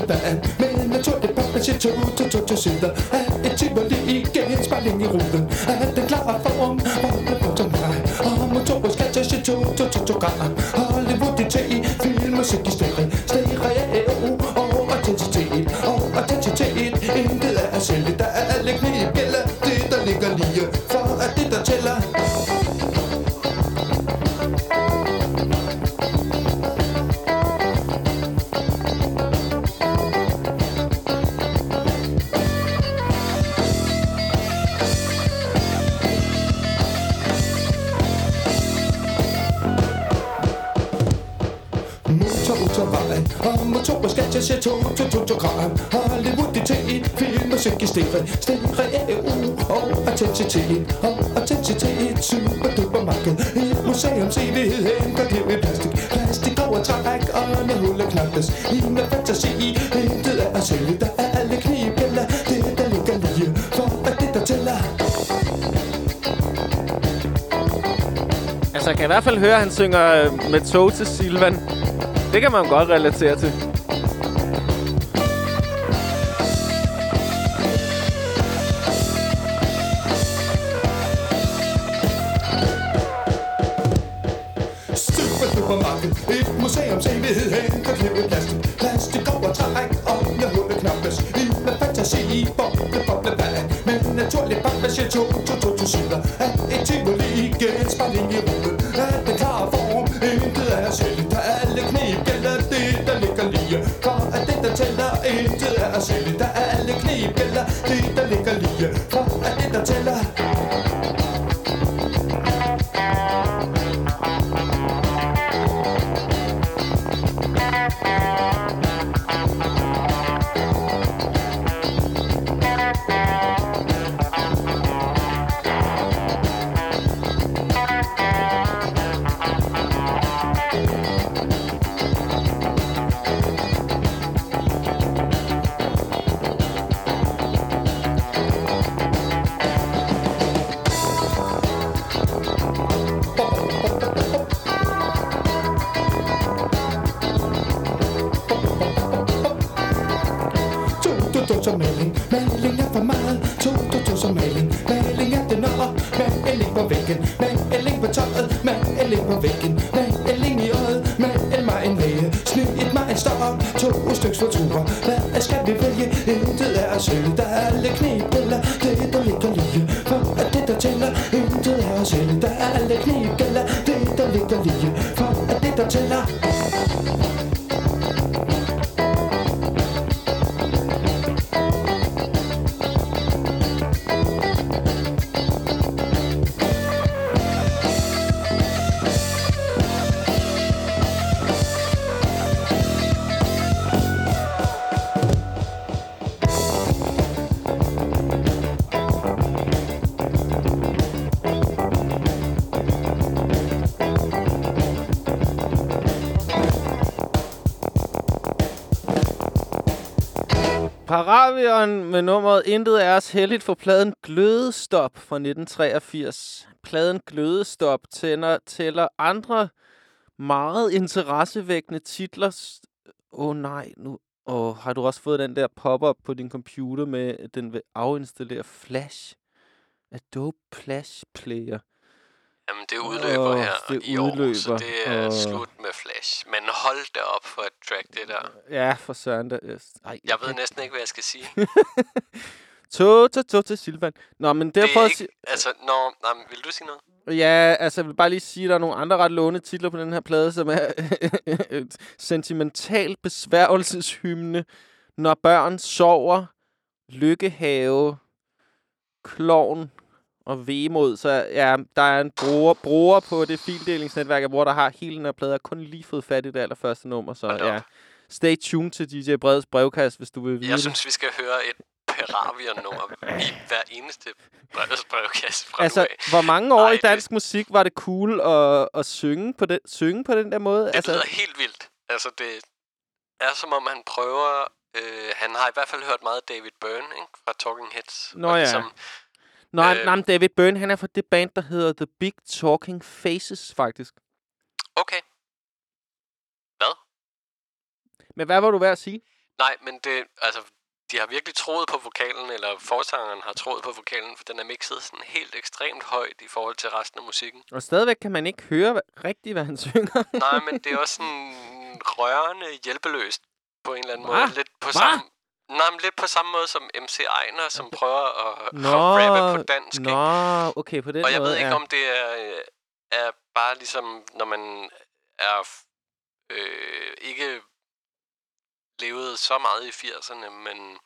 det der er Bup, bup, bup, bup, bup, bup. To, to, to, to sider. Er et tivoli igen spejling i ruden Er den klar form, holde på som mig Og motorer motorisk attaché to, to, to, to grader Hollywood i te, filmmusik i stereo Stereo og autenticitet Og autenticitet, intet er selv jeg ser tog til se to, to, to, to gram Hollywood i te Filmmusik i stereo Stereo Og intensitet Og intensitet Super duper marked Et museums evighed Henter det med plastik. Plastik over træk Og med hulle knappes. I med fantasi Intet er at sælge. Der er alle knibgælder Det der ligger lige For at det der tæller. Altså, jeg kan i hvert fald høre, at han synger øh, med tog til Silvan. Det kan man godt relatere til. Paravion med nummeret Intet er os heldigt for pladen Glødestop fra 1983. Pladen Glødestop tænder, tæller andre meget interessevækkende titler. Åh oh, nej, nu oh, har du også fået den der pop-up på din computer med, at den vil afinstallere Flash. Adobe Flash Player. Jamen, det udløber Åh, her det i år, så udløber. det er Åh. slut med Flash. Men hold da op for et track, det der. Ja, for søren. Der. Ej, Jeg ved næsten ikke, hvad jeg skal sige. To, to, to til Silvan. Nå, men det, det er ikke, sige... altså, nå, nej, men vil du sige noget? Ja, altså jeg vil bare lige sige, at der er nogle andre ret låne titler på den her plade, som er *laughs* et sentimental besværgelseshymne, når børn sover, lykkehave, klovn og vemod. Så ja, der er en bruger, bruger på det fildelingsnetværk, jeg bruger, der har hele den her plade. Har kun lige fået fat i det allerførste nummer, så ja. Stay tuned til DJ Breds brevkast, hvis du vil vide Jeg det. synes, vi skal høre et Peravion-nummer i hver eneste brevets brevkasse fra Altså, hvor mange år Ej, i dansk musik var det cool at, at synge, på den, synge på den der måde? Det altså, lyder helt vildt. Altså, det er som om, han prøver... Øh, han har i hvert fald hørt meget David Byrne, ikke? Fra Talking Heads. Nå og ja. ligesom, Nå, øh, nej, men David Byrne, han er fra det band, der hedder The Big Talking Faces, faktisk. Okay. Hvad? Men hvad var du ved at sige? Nej, men det... Altså, de har virkelig troet på vokalen, eller forsangeren har troet på vokalen, for den er mixet sådan helt ekstremt højt i forhold til resten af musikken. Og stadigvæk kan man ikke høre hva- rigtigt, hvad han *laughs* synger. Nej, men det er også sådan rørende hjælpeløst på en eller anden måde. Hva? Lidt på Hva? samme... Nej, men lidt på samme måde som MC Ejner, som prøver at, Nå, at rappe på dansk. ikke? nå, okay, på den og jeg måde, ved ikke, ja. om det er, er bare ligesom, når man er øh, ikke levet så meget i 80'erne, men,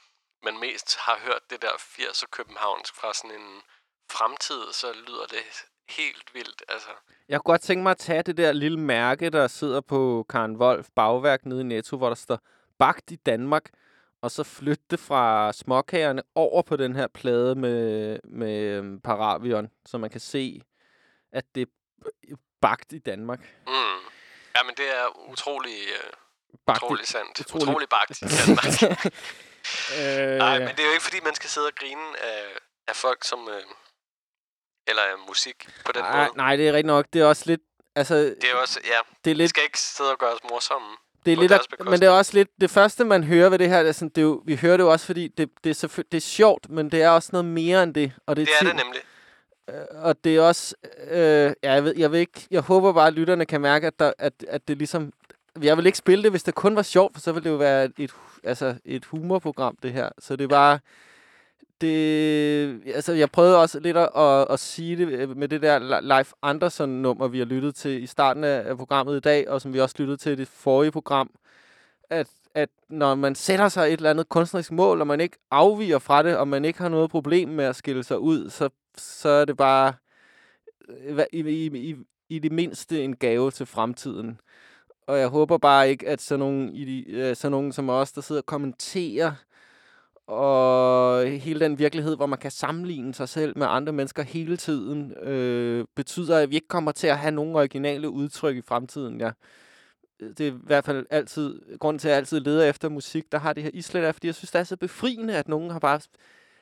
men mest har hørt det der 80'er københavnsk fra sådan en fremtid, så lyder det helt vildt, altså. Jeg kunne godt tænke mig at tage det der lille mærke, der sidder på Karen Wolf bagværk nede i Netto, hvor der står bagt i Danmark, og så flytte det fra småkagerne over på den her plade med, med øhm, Paravion, så man kan se, at det er bagt i Danmark. Mm. Ja, men det er utrolig, øh, Bagt utrolig sandt. utrolig- Utrolig, bagt i *laughs* Danmark. øh, Nej, men det er jo ikke, fordi man skal sidde og grine af, af folk, som... Øh, eller af musik på den nej, måde. nej, det er rigtigt nok. Det er også lidt... Altså, Det er også, ja, det er vi lidt, skal ikke sidde og gøre os morsomme. Det er lidt, at, men det er også lidt, det første man hører ved det her, det er sådan, det er jo, vi hører det jo også, fordi det, det, er selvfø- det er sjovt, men det er også noget mere end det. Og det, Det er det nemlig. Øh, og det er også, øh, ja, jeg, ved, jeg ved ikke, jeg håber bare, at lytterne kan mærke, at, der, at, at det ligesom, jeg vil ikke spille det, hvis det kun var sjovt, for så ville det jo være et, et, altså et humorprogram, det her. Så det var, det, altså jeg prøvede også lidt at, at, at sige det øh, med det der Life Anderson-nummer, vi har lyttet til i starten af, programmet i dag, og som vi også lyttede til i det forrige program, at, at når man sætter sig et eller andet kunstnerisk mål, og man ikke afviger fra det, og man ikke har noget problem med at skille sig ud, så, så er det bare øh, i, i, i, i det mindste en gave til fremtiden. Og jeg håber bare ikke, at sådan nogen, i de, øh, sådan nogen som os, der sidder og kommenterer, og hele den virkelighed, hvor man kan sammenligne sig selv med andre mennesker hele tiden, øh, betyder, at vi ikke kommer til at have nogen originale udtryk i fremtiden. Ja. Det er i hvert fald altid, grunden til, at jeg altid leder efter musik, der har det her islet af, fordi jeg synes, det er så befriende, at nogen har bare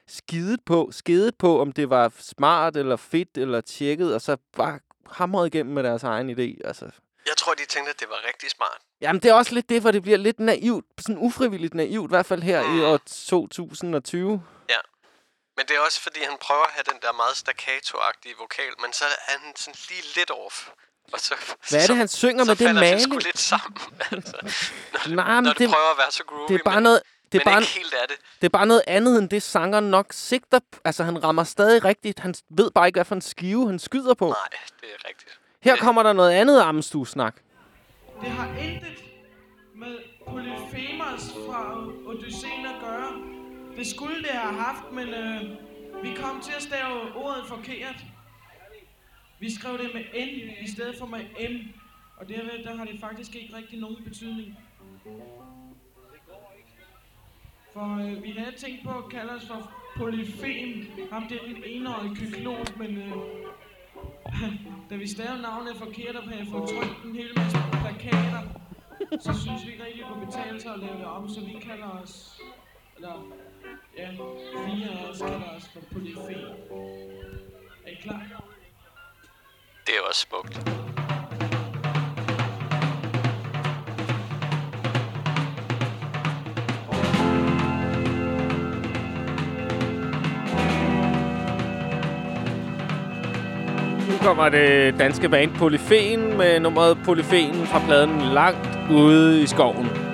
skidet på, skidet på, om det var smart eller fedt eller tjekket, og så bare hamret igennem med deres egen idé. Altså, jeg tror, de tænkte, at det var rigtig smart. Jamen, det er også lidt det, hvor det bliver lidt naivt, sådan ufrivilligt naivt, i hvert fald her i år 2020. Ja. Men det er også, fordi han prøver at have den der meget staccato-agtige vokal, men så er han sådan lige lidt off. Og så, Hvad er det, han synger så med det falder det maling? sgu lidt sammen, *laughs* altså. Når, Nej, men når det- det, prøver at være så groovy, det er bare men, noget- det er bare ikke helt er det. Det er bare noget andet end det, sangeren nok sigter Altså, han rammer stadig rigtigt. Han ved bare ikke, hvad for en skive han skyder på. Nej, det er rigtigt. Her kommer der noget andet Amstue-snak. Det har intet med Polyphemus fra Odysseen at gøre. Det skulle det have haft, men øh, vi kom til at stave ordet forkert. Vi skrev det med N i stedet for med M. Og derved der har det faktisk ikke rigtig nogen betydning. For øh, vi havde tænkt på at kalde os for Polyphem. Ham det er den enårige kyklon, men øh, *laughs* da vi stavede navnet forkert og havde fået trykt en hel masse plakater, så synes vi ikke rigtig, det kunne betale sig at lave det om, så vi kalder os, eller ja, fire af os kalder os for Polyphem. Er I klar? Det er også smukt. Kommer det danske band Polyfen med nummeret Polyfen fra pladen Langt ude i skoven.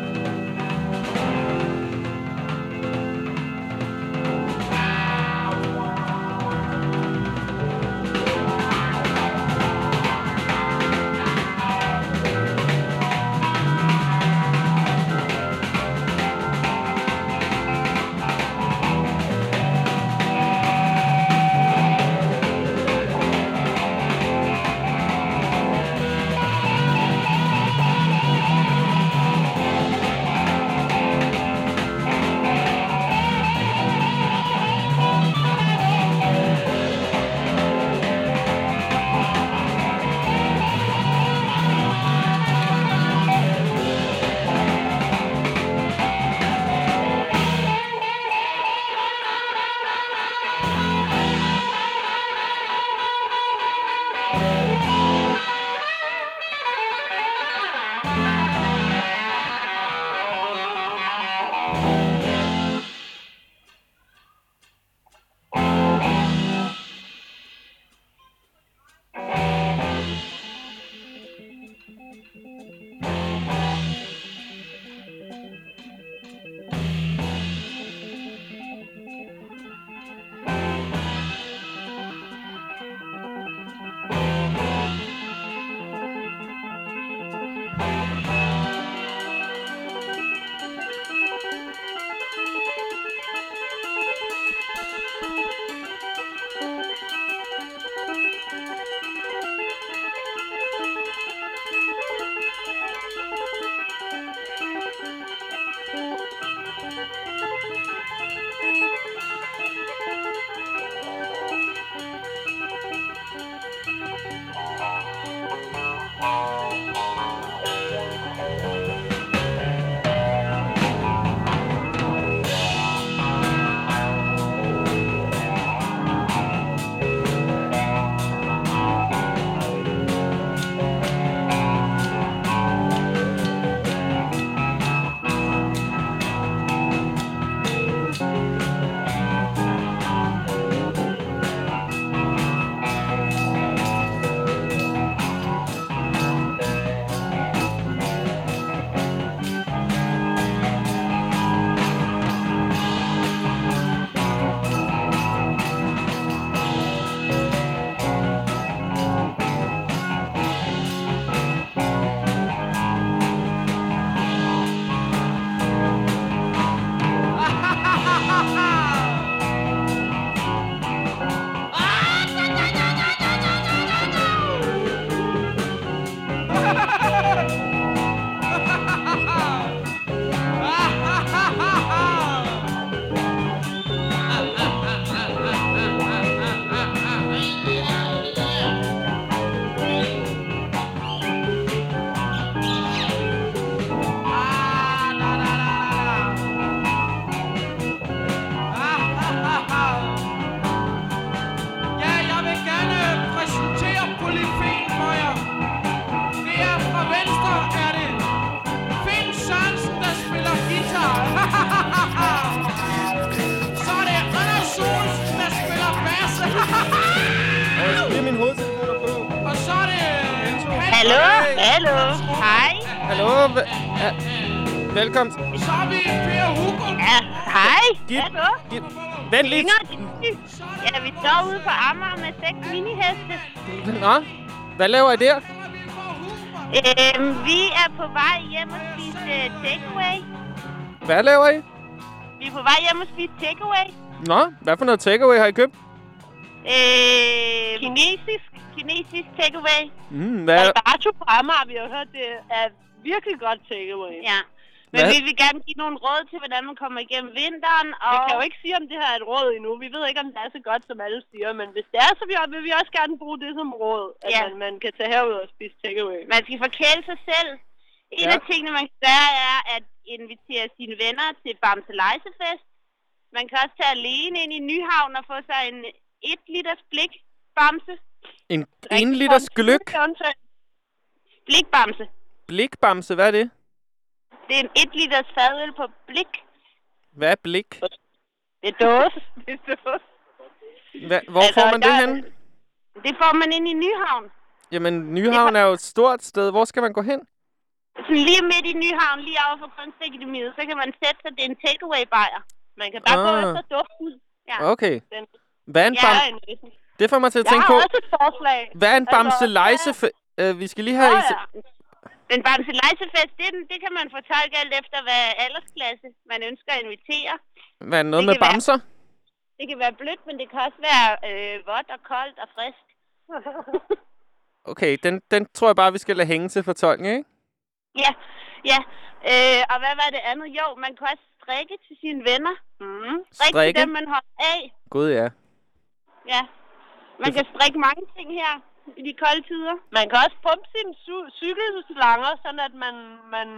Hallo? Hallo? Hej. Hallo? Velkommen. Så har vi Per Hugo. Ja, hej. Giv- Hallo? Vent lidt. Ja, vi står ude på Amager med seks miniheste. Nå, hvad laver I der? Øhm, vi er på vej hjem og spise uh, takeaway. Hvad laver I? Vi er på vej hjem og spise takeaway. Nå, hvad for noget takeaway har I købt? Øh, kinesisk. Kinesisk takeaway. Mm, hvad? Alberto på Amager, vi har hørt, det er virkelig godt takeaway. Ja. Men Hvad? vi vil gerne give nogle råd til, hvordan man kommer igennem vinteren. Og... Jeg kan jo ikke sige, om det her er et råd endnu. Vi ved ikke, om det er så godt, som alle siger. Men hvis det er, så vil- vil vi også gerne bruge det som råd. At Ja. man, man kan tage herud og spise takeaway. Man skal forkæle sig selv. En Ja. af tingene, man kan gøre, er at invitere sine venner til Bamse Lejsefest. Man kan også tage alene ind i Nyhavn og få sig en 1 liters blik bamse. En 1 liters gløk? Blikbamse. Blikbamse, hvad er det? Det er en 1 liters fadøl på blik. Hvad er blik? Det er dåse. *laughs* Det er dåse. Hva, hvor Altså, får man det der- hen? Det får man ind i Nyhavn. Jamen, Nyhavn er jo et stort sted. Hvor skal man gå hen? Sådan lige midt i Nyhavn, lige over for Kunstakademiet, så kan man sætte sig, det er en takeaway-bajer. Man kan bare gå Ah. efter duften. Ja. Okay. Den, Hvad er en ja, bam... en, Det får mig til at jeg tænke har på... også et forslag. Hvad er en Altså, bamselejse? Øh, vi skal lige have... Ja. Den Bamse Lejsefest, det, det kan man fortolke alt efter, hvad aldersklasse man ønsker at invitere. Hvad er noget Det med kan være- bamser? Det kan være blødt, men det kan også være øh, vådt og koldt og frisk. *laughs* Okay, den, den tror jeg bare, vi skal lade hænge til fortolkning, ikke? ja, ja. Øh, og hvad var det andet? Jo, man kan også strikke til sine venner. Mm. Strikke til dem, man holder af. Gud, ja. Ja. Man kan strikke mange ting her i de kolde tider. Man kan også pumpe sine cy- cykelslanger, sådan at man, man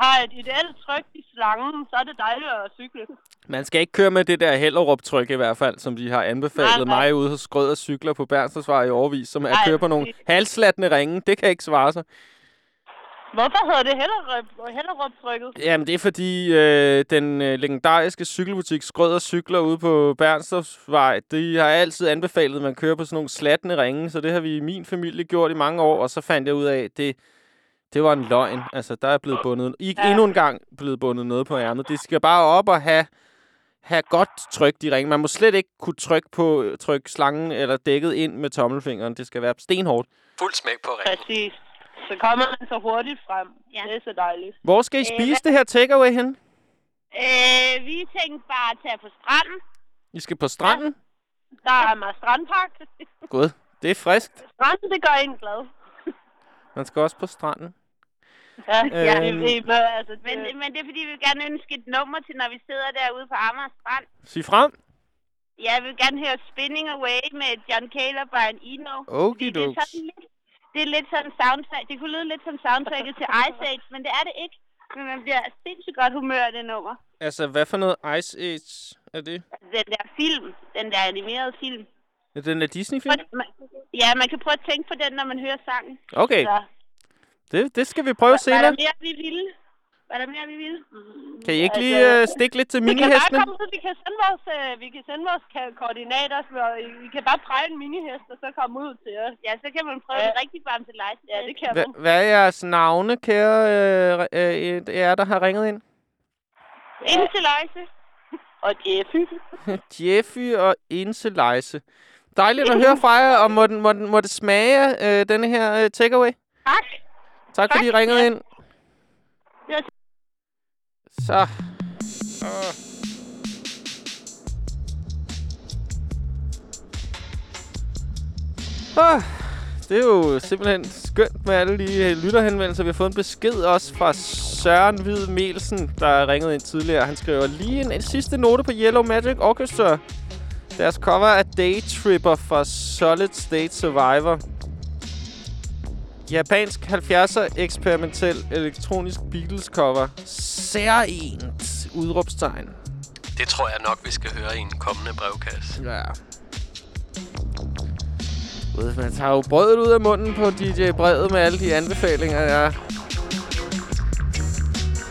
har et ideelt tryk i slangen, så er det dejligt at cykle. Man skal ikke køre med det der Hellerup-tryk i hvert fald, som de har anbefalet Nej, nej. mig ude hos Skrød og Cykler på Bernstorvsvej i overvis, som er at køre på nogle halslattende ringe. Det kan ikke svare sig. Hvorfor hedder det Hellerup, Hellerup-trykket? Jamen, det er fordi øh, den øh, legendariske cykelbutik Skrød og Cykler ude på Bernstorvsvej, de har altid anbefalet, at man kører på sådan nogle slattende ringe, så det har vi i min familie gjort i mange år, og så fandt jeg ud af, at det, det var en løgn. Altså, der er blevet bundet, ikke Ja. endnu en gang blevet bundet noget på ærmet. Det skal bare op og have, have godt tryk de ringe. Man må slet ikke kunne trykke på trykke slangen eller dækket ind med tommelfingeren. Det skal være stenhårdt. Fuld smæk på ringen. Præcis. Så kommer man så hurtigt frem. Ja. Det er så dejligt. Hvor skal I Øh, spise det her takeaway hen? Øh, vi tænkte bare at tage på stranden. I skal på stranden? Der er meget strandpark. *laughs* Gud, det er friskt. Stranden, det gør en glad. *laughs* Man skal også på stranden. Ja, ja Øhm. det, det, altså, det, Men, men det er fordi, vi vil gerne ønske et nummer til, når vi sidder derude på Amager Strand. Sig frem. Ja, jeg vil gerne høre Spinning Away med John Cale og Brian Eno. Fordi det er sådan lidt, det er lidt sådan soundtrack. Det kunne lyde lidt som soundtracket til *laughs* Ice Age, men det er det ikke. Men man bliver sindssygt godt humør af det nummer. Altså, hvad for noget Ice Age er det? Den der film, den der animerede film. Er det en Disney-film? Ja, man kan prøve at tænke på den, når man hører sangen. Okay. Så, Det, det skal vi prøve var der senere. mere, vi ville? Var der mere, vi ville? Kan I ikke lige Altså, øh, stikke lidt til Vi kan bare minihestene? komme ud, vi kan sende vores, øh, vi kan sende vores koordinater, så vi kan bare præge en minihest, og så komme ud til jer. Ja, så kan man prøve Ja. det rigtig varmt til lejse. Ja, det kan Hva, man. hvad er jeres navne, kære øh, øh, jer, der har ringet ind? Indtil lejse. Og Jeffy. *laughs* Jeffy og Inselejse. Dejligt at høre fra jer, og må, den, må, den, må det smage øh, denne her øh, takeaway? Tak. Tak, fordi I ringede ind. Så. Åh. Åh, det er jo simpelthen skønt med alle de øh, lytterhenvendelser. Vi har fået en besked også fra Søren Hvid Melsen, der ringede ind tidligere. Han skriver lige en, en sidste note på Yellow Magic Orchestra. Deres cover af Daytripper fra Solid State Survivor. Japansk 70'er eksperimentel elektronisk Beatles cover. Særligt udråbstegn. Det tror jeg nok, vi skal høre i en kommende brevkasse. Ja. Ved, Man tager jo brødet ud af munden på DJ Brevet med alle de anbefalinger, ja.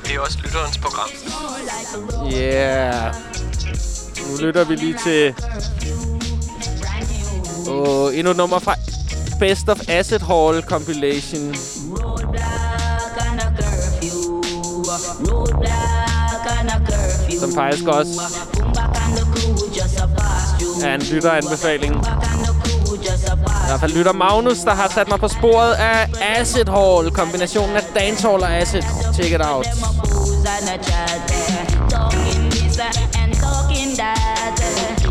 Det er også lytterens program. Yeah. Nu lytter vi lige til... Åh, endnu et nummer fra Best of Acid Hall compilation. And curfew. Som faktisk også er en lytteranbefaling. I hvert fald lytter Magnus, der har sat mig på sporet af Acid Hall. Kombinationen af dancehall og acid. Check it out. And. Talking and talking that.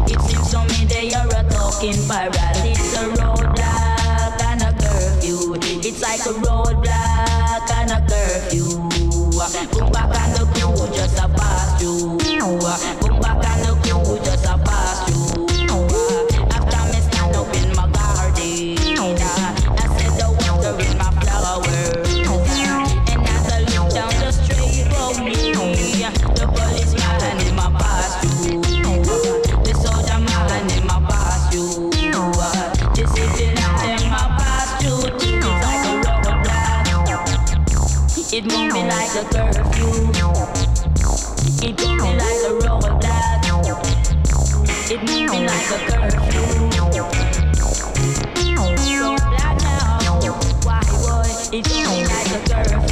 It seems to me they are a talking pirate. It's like a roadblock and a curfew. Boom back and the crew just a pass through. Boom back It move me like a curfew. It move me like a roadblock. It move me like a curfew. Roadblock now. Why boy? It move me like a curfew.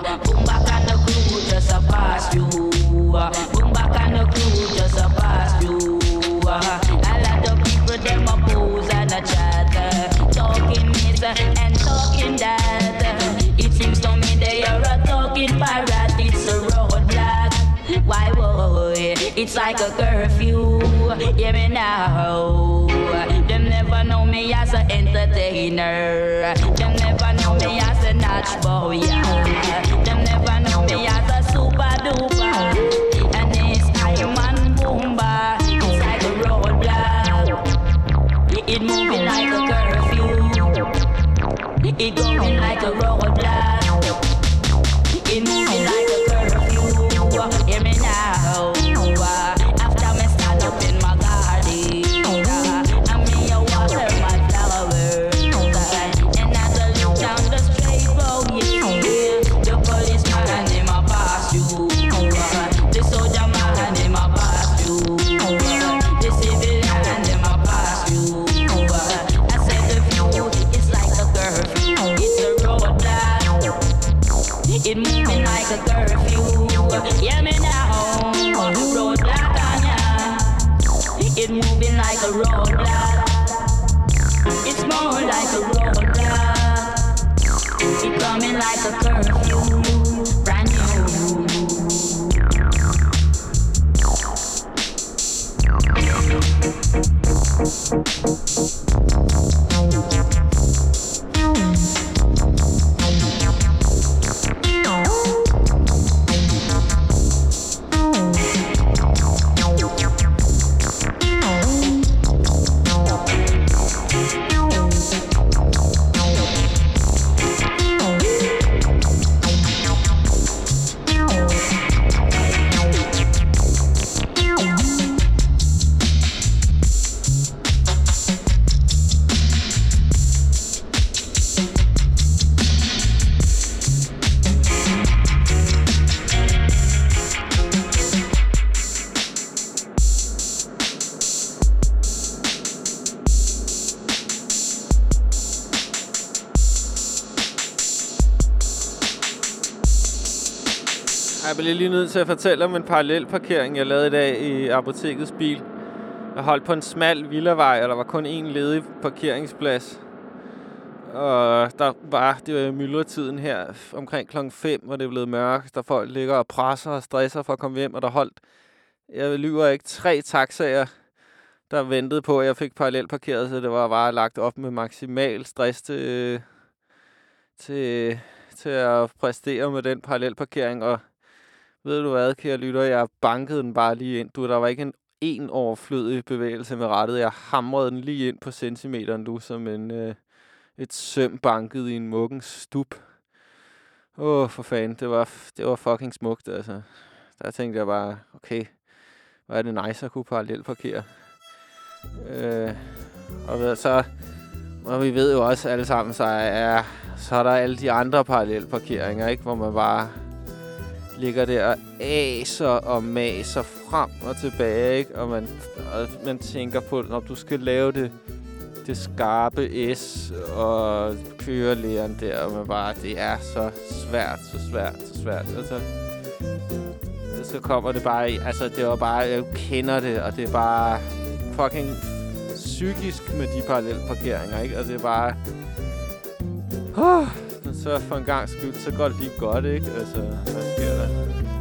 Boom back and the crew just a pass through. Boom back and the crew just a pass through. A lot of people them a pose and a chat, talking this and talking that. It seems to me they are a talking pirate. It's a roadblock. Why boy? It's like a curfew. Hear me now. Them never know me as an entertainer. Them never know me as a oh yeah. Them Jeg bliver lige nødt til at fortælle om en parallelparkering, jeg lavede i dag i apotekets bil. Jeg holdt på en smal villavej, og der var kun én ledig parkeringsplads. Og der var, det var myldretiden her, omkring klokken 5, hvor det er blevet mørkt, der folk ligger og presser og stresser for at komme hjem, og der holdt, jeg lyver ikke, tre taxaer, der ventede på, at jeg fik parallelparkeret, så det var bare lagt op med maksimal stress til, til, til at præstere med den parallelparkering, og ved du hvad, kære lytter, jeg bankede den bare lige ind. Du, der var ikke en en overflødig bevægelse med rettet. Jeg hamrede den lige ind på centimeteren, du, som en, øh, et søm banket i en muggens stup. Åh, oh, for fanden, det var, det var fucking smukt, altså. Der tænkte jeg bare, okay, hvor er det nice at kunne parallelt parkere. Øh, og ved- så... Og vi ved jo også alle sammen, så er, så er der alle de andre parallelparkeringer, ikke? Hvor man bare ligger der og aser og maser frem og tilbage, ikke? Og man, og man tænker på, når du skal lave det, det skarpe S og kørelæren der, og man bare, det er så svært, så svært, så svært. Altså, så kommer det bare altså det var bare, jeg kender det, og det er bare fucking psykisk med de parallelparkeringer, ikke? Og det er bare... Uh, så for en gang skyld, så går det lige godt, ikke? Altså, hvad sker der?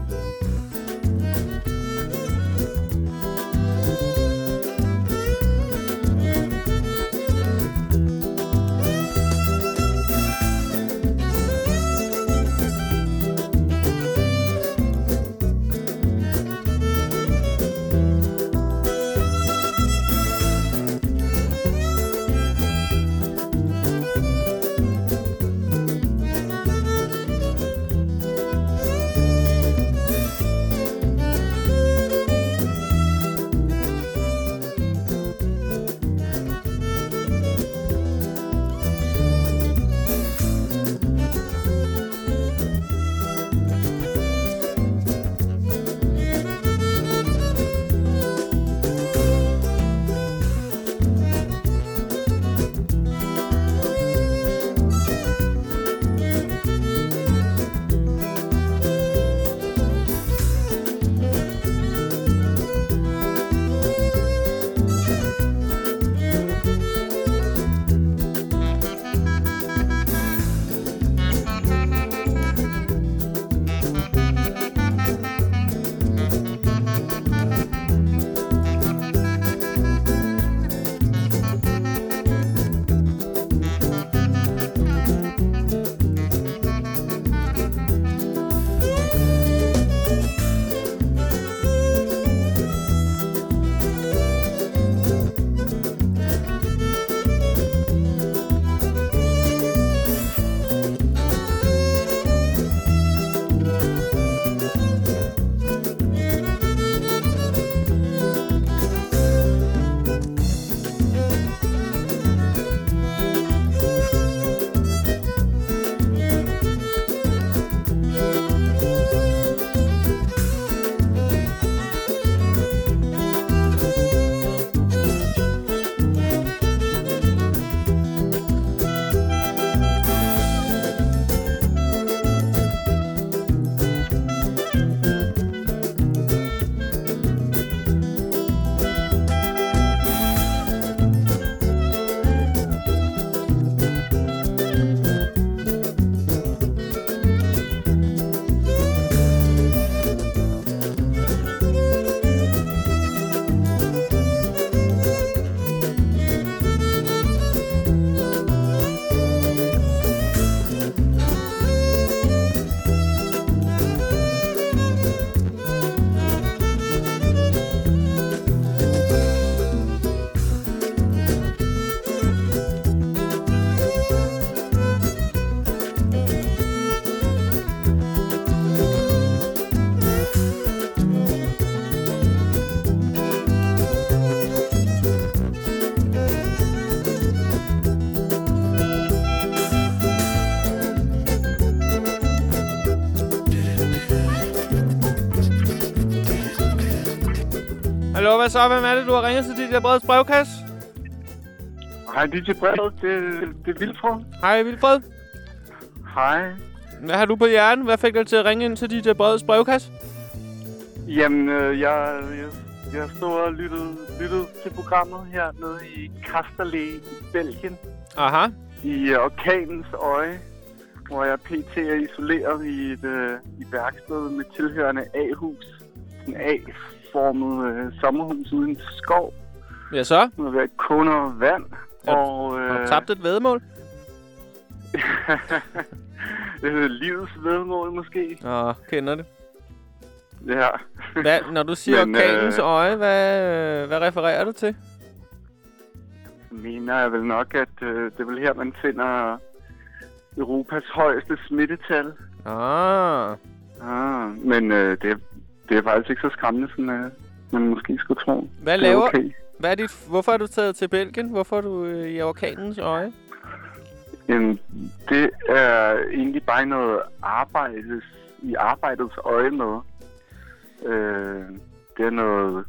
Hvad så? Hvem er det, du har ringet til dit der breds brevkasse? Hej, DJ Brevet. Det, det er Vilfred. Hej, Vilfred. Hej. Hvad har du på hjernen? Hvad fik dig til at ringe ind til dit der breds brevkasse? Jamen, øh, jeg, jeg, jeg stod og lyttede, lyttede til programmet her nede i Kasterle i Belgien. Aha. I øh, orkanens øje, hvor jeg pt. er isoleret i et øh, i værksted med tilhørende A-hus. En A-formet øh, sommerhus uden skov. Ja, så? Med været kun og vand. Og, øh, Har du tabt et vedmål? *laughs* det hedder livets vedmål måske. Åh, kender det. Ja. Hvad, når du siger *laughs* Men, orkanens øh, øje, hvad, hvad refererer du til? mener jeg vel nok, at øh, det er vel her, man finder Europas højeste smittetal. Ah. Ah, men øh, det, det er faktisk ikke så skræmmende, som øh, man måske skulle tro. Hvad er laver, Okay. Hvad er dit, hvorfor er du taget til Belgien? Hvorfor er du øh, i orkanens øje? Jamen, det er egentlig bare noget arbejdes, i arbejdets øje med. Øh, det er noget,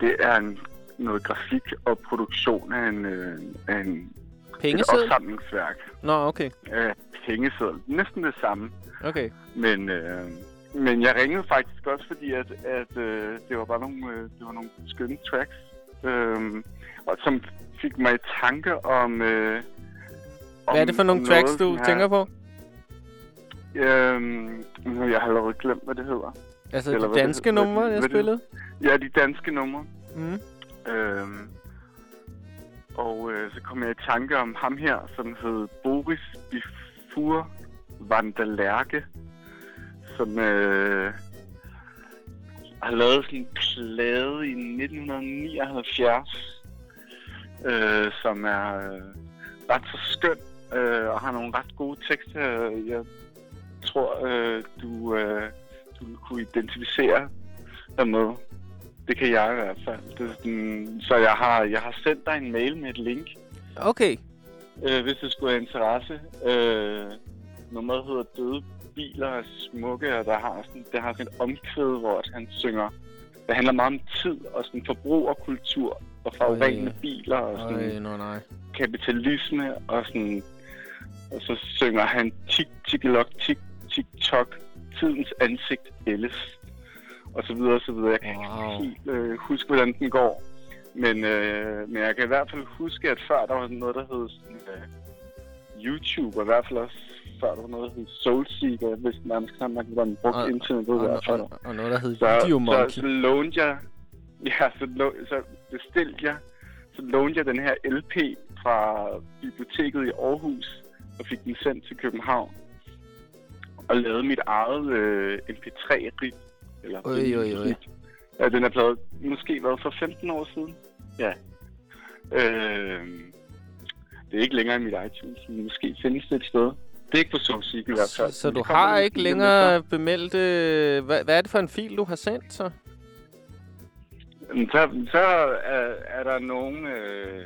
det er en, noget grafik og produktion af en, øh, af en et Pengeseddel? opsamlingsværk. Nå, okay. Af pengeseddel. Næsten det samme. Okay. Men, øh, men jeg ringede faktisk også, fordi at, at øh, det var bare nogle, øh, det var nogle skønne tracks, øh, og som fik mig i tanke om... Øh, Hvad er det for nogle tracks, du tænker på? Øhm, jeg har allerede glemt, hvad det hedder. Altså Eller de det danske hedder. numre, jeg det- spillede? Ja, de danske numre. Mm. Øhm, og øh, så kom jeg i tanke om ham her, som hed Boris Bifur Vandalerke, som øh, har lavet sådan en plade i 1979, øh, som er øh, ret så skøn øh, og har nogle ret gode tekster. Jeg tror, øh, du, øh, du vil kunne identificere dig med. Det kan jeg i hvert fald. Det er sådan, så jeg har, jeg har sendt dig en mail med et link, Okay. øh, hvis det skulle have interesse. Øh, nummeret hedder Døde biler er smukke, og der har sådan, det har sådan et omkvæd, hvor han synger. Det handler meget om tid og sådan forbrug og kultur og Øj. biler og sådan Øj, nå nej. kapitalisme og sådan... Og så synger han tik, tikkelok, tik, tik, tok, tidens ansigt ældes. Og så videre, og så videre. Jeg kan wow. ikke helt øh, huske, hvordan den går. Men, øh, men jeg kan i hvert fald huske, at før der var noget, der hed sådan, øh, YouTube, og i hvert fald også før der var noget, der hed Soulseeker, hvis knap nok, hvordan man brugte Og- internettet i og- hvert fald. og- og noget, der hed så, Videomonkey. Så, så lånte jeg, *laughs* ja, så, lå- så bestilte jeg, så lånte jeg den her LP fra biblioteket i Aarhus, og fik den sendt til København. Og lavede mit eget øh, MP3-rip. Eller Øj, øj, øj. Ja, den er blevet måske været for 15 år siden. Ja. Øh, det er ikke længere i mit iTunes, men måske findes det et sted. Det er ikke på Soulseek i hvert fald. Så men du har ikke længere bemeldt... Øh, hvad, hvad er det for en fil, du har sendt så? Jamen, Så, så er, er der nogen, øh,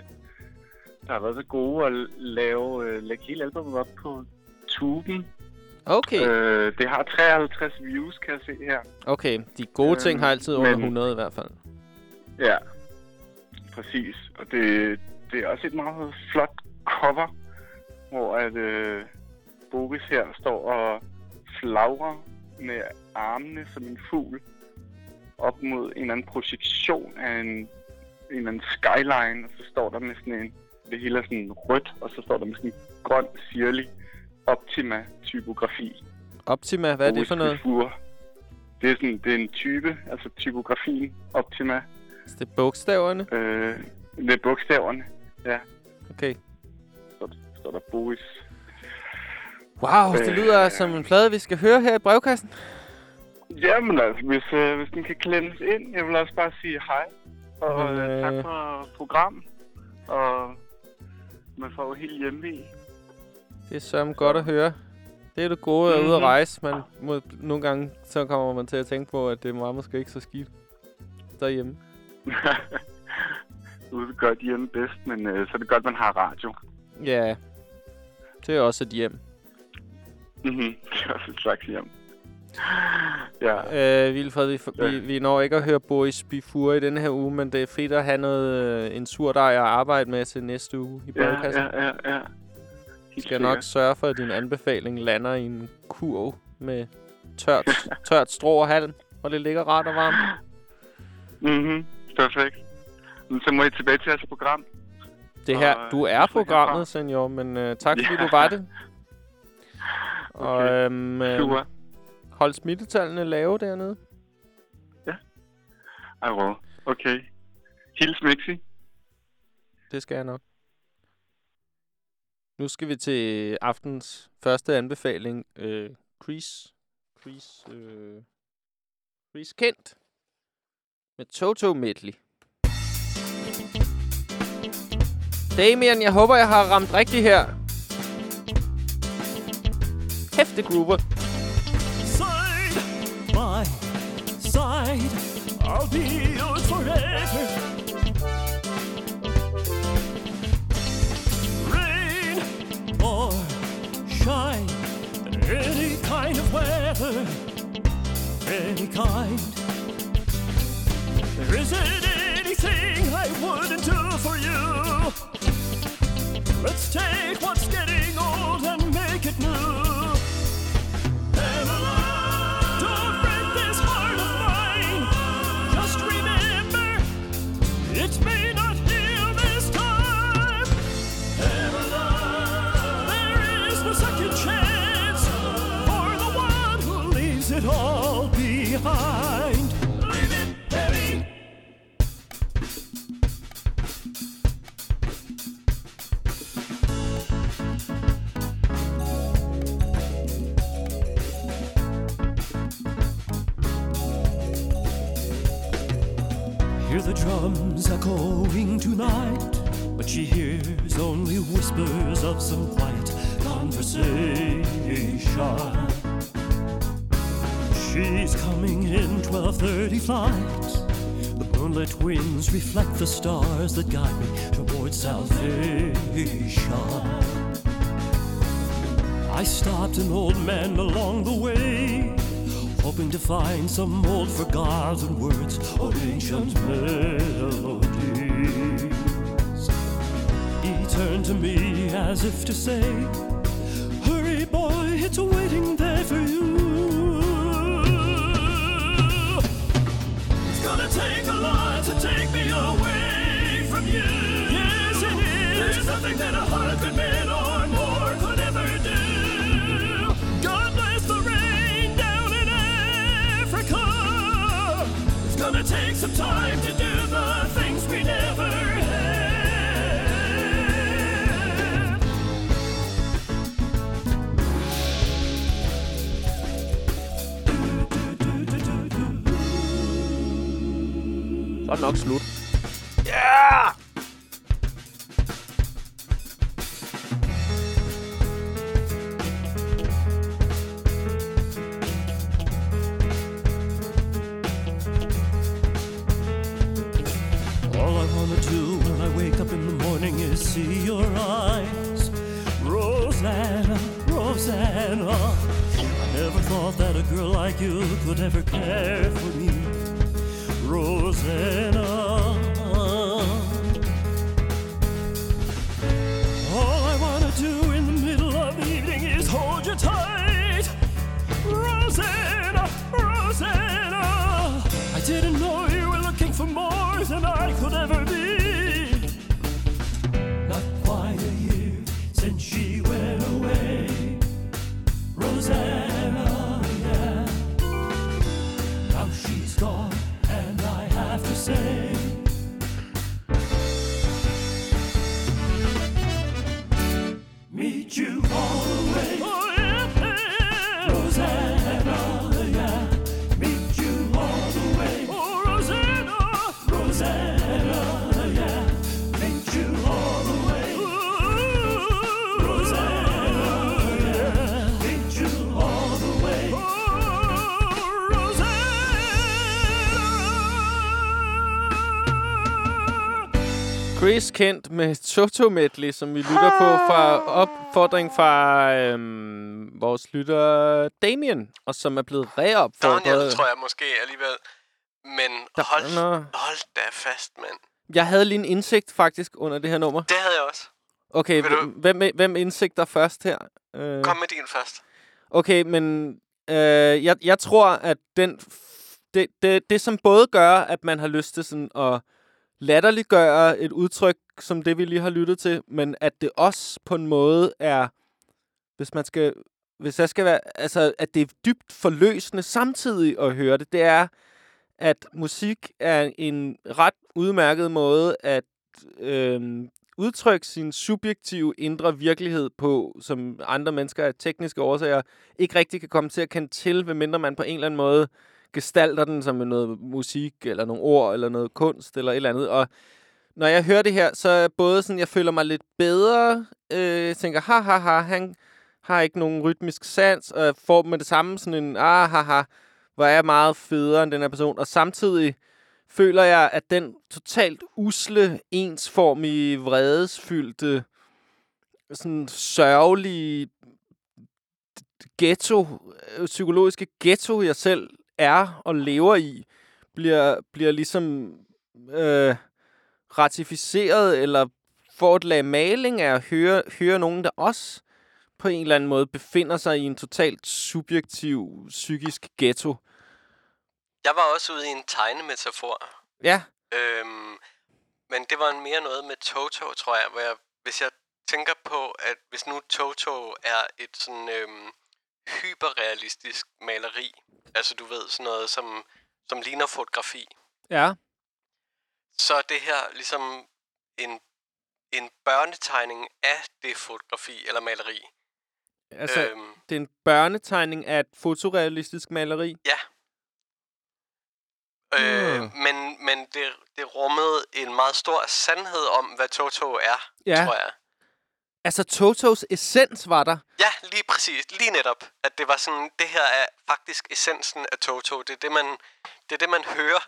der har været så gode at lave, øh, lægge hele albumet op på tuben. Okay. Øh, det har 53 views, kan jeg se her. Okay, de gode ting Øhm, har altid under men- 100 i hvert fald. Ja, præcis. Og det, det er også et meget flot cover, hvor at øh, Boris her står og flagrer med armene som en fugl op mod en eller anden projektion af en, en eller anden skyline, og så står der med sådan en, det hele er sådan rødt, og så står der med sådan en grøn, sirlig Optima-typografi. Optima, hvad er det for noget? Det er, sådan, det er en type, altså typografien Optima. Så det er bogstaverne? Øh, det er bogstaverne, ja. Okay. Så står der Boris. Wow, det Øh, lyder som en plade, vi skal høre her i brevkassen. Jamen altså, hvis, øh, hvis den kan klemmes ind, jeg vil også bare sige hej. Og Men, øh, øh, tak for program. Og man får jo helt hjemme i. Det er sørme godt at høre. Det er det gode at ude at Mhm. rejse. Man må, nogle gange så kommer man til at tænke på, at det var måske ikke så skidt derhjemme. *laughs* Ude godt hjemme bedst, men øh, så er det godt, man har radio. Ja, det er også et hjem. Mhm, *laughs* det er også et slags hjem. Ja. Øh, Vilfred, vi, vi, vi når ikke at høre Boris Bifur i denne her uge, men det er fedt at have noget, øh, en surdej at arbejde med til næste uge i Ja, brevkassen. ja, ja, ja. Vi skal nok sørge for, at din anbefaling lander i en kurv med tørt, *laughs* tørt strå og halm, og det ligger rart og varmt. Mhm, perfekt. Men så må I tilbage til jeres program. Det her, Og, du øh, er programmet, senior, men uh, tak fordi Ja. du var det. *laughs* Og Okay, øhm, øhm, super. hold smittetallene lave dernede. Ej, well. Okay. Hils Mixi. Det skal jeg nok. Nu skal vi til aftens første anbefaling. Øh, Chris. Chris. Øh, Chris Kent. Med Toto Medley. Damien, jeg håber, jeg har ramt rigtigt her. Kæft, det groover. Side by side, I'll be yours forever. Rain or shine, any kind of weather, any kind. There isn't anything I wouldn't do for you. Let's take what's getting old and make it new. Echoing tonight, but she hears only whispers of some quiet conversation. She's coming in 12:30 flight. The moonlit winds reflect the stars that guide me towards salvation. I stopped an old man along the way, hoping to find some old forgotten words or ancient melodies. He turned to me as if to say, Hurry, boy, it's waiting there for you. It's gonna take a lot to take me away from you. Yes, it is. There's nothing that a some time to do the things we never had. Så er Chris Kent med Toto Medley, som vi lytter på fra opfordring fra øhm, vores lytter Damien, og som er blevet reopfordret. Daniel, tror jeg måske alligevel. Men Der- hold, Nå. hold da fast, mand. Jeg havde lige en indsigt faktisk under det her nummer. Det havde jeg også. Okay, du- hvem, hvem indsigter først her? Øh, Kom med din først. Okay, men øh, jeg, jeg tror, at den det, det, det, som både gør, at man har lyst til sådan at latterliggøre et udtryk, som det, vi lige har lyttet til, men at det også på en måde er, hvis man skal, hvis jeg skal være, altså, at det er dybt forløsende samtidig at høre det, det er, at musik er en ret udmærket måde at øh, udtrykke sin subjektive indre virkelighed på, som andre mennesker af tekniske årsager ikke rigtig kan komme til at kende til, medmindre man på en eller anden måde gestalter den som noget musik, eller nogle ord, eller noget kunst, eller et eller andet. Og når jeg hører det her, så er både sådan, jeg føler mig lidt bedre, øh, tænker, ha, ha, ha, han har ikke nogen rytmisk sans, og jeg får med det samme sådan en, ah, ha, ha, hvor er jeg meget federe end den her person. Og samtidig føler jeg, at den totalt usle, ensformige, vredesfyldte, sådan sørgelige ghetto, øh, psykologiske ghetto, jeg selv er og lever i, bliver, bliver ligesom øh, ratificeret, eller får et lag maling af at høre, høre nogen, der også på en eller anden måde befinder sig i en totalt subjektiv psykisk ghetto. Jeg var også ude i en tegnemetafor. Ja, Øhm, men det var mere noget med Toto, tror jeg, hvor jeg, hvis jeg tænker på, at hvis nu Toto er et sådan øhm, hyperrealistisk maleri, altså du ved, sådan noget, som, som ligner fotografi, ja, så er det her ligesom en, en børnetegning af det fotografi eller maleri. altså Øhm. det er en børnetegning af et fotorealistisk maleri. Ja. Øh, Hmm. Men, men det, det rummede en meget stor sandhed om, hvad Toto er, Ja. tror jeg. Altså Totos essens var der. Ja, lige præcis. Lige netop. At det var sådan, det her er faktisk essensen af Toto. Det er det, man, det, er det, man hører,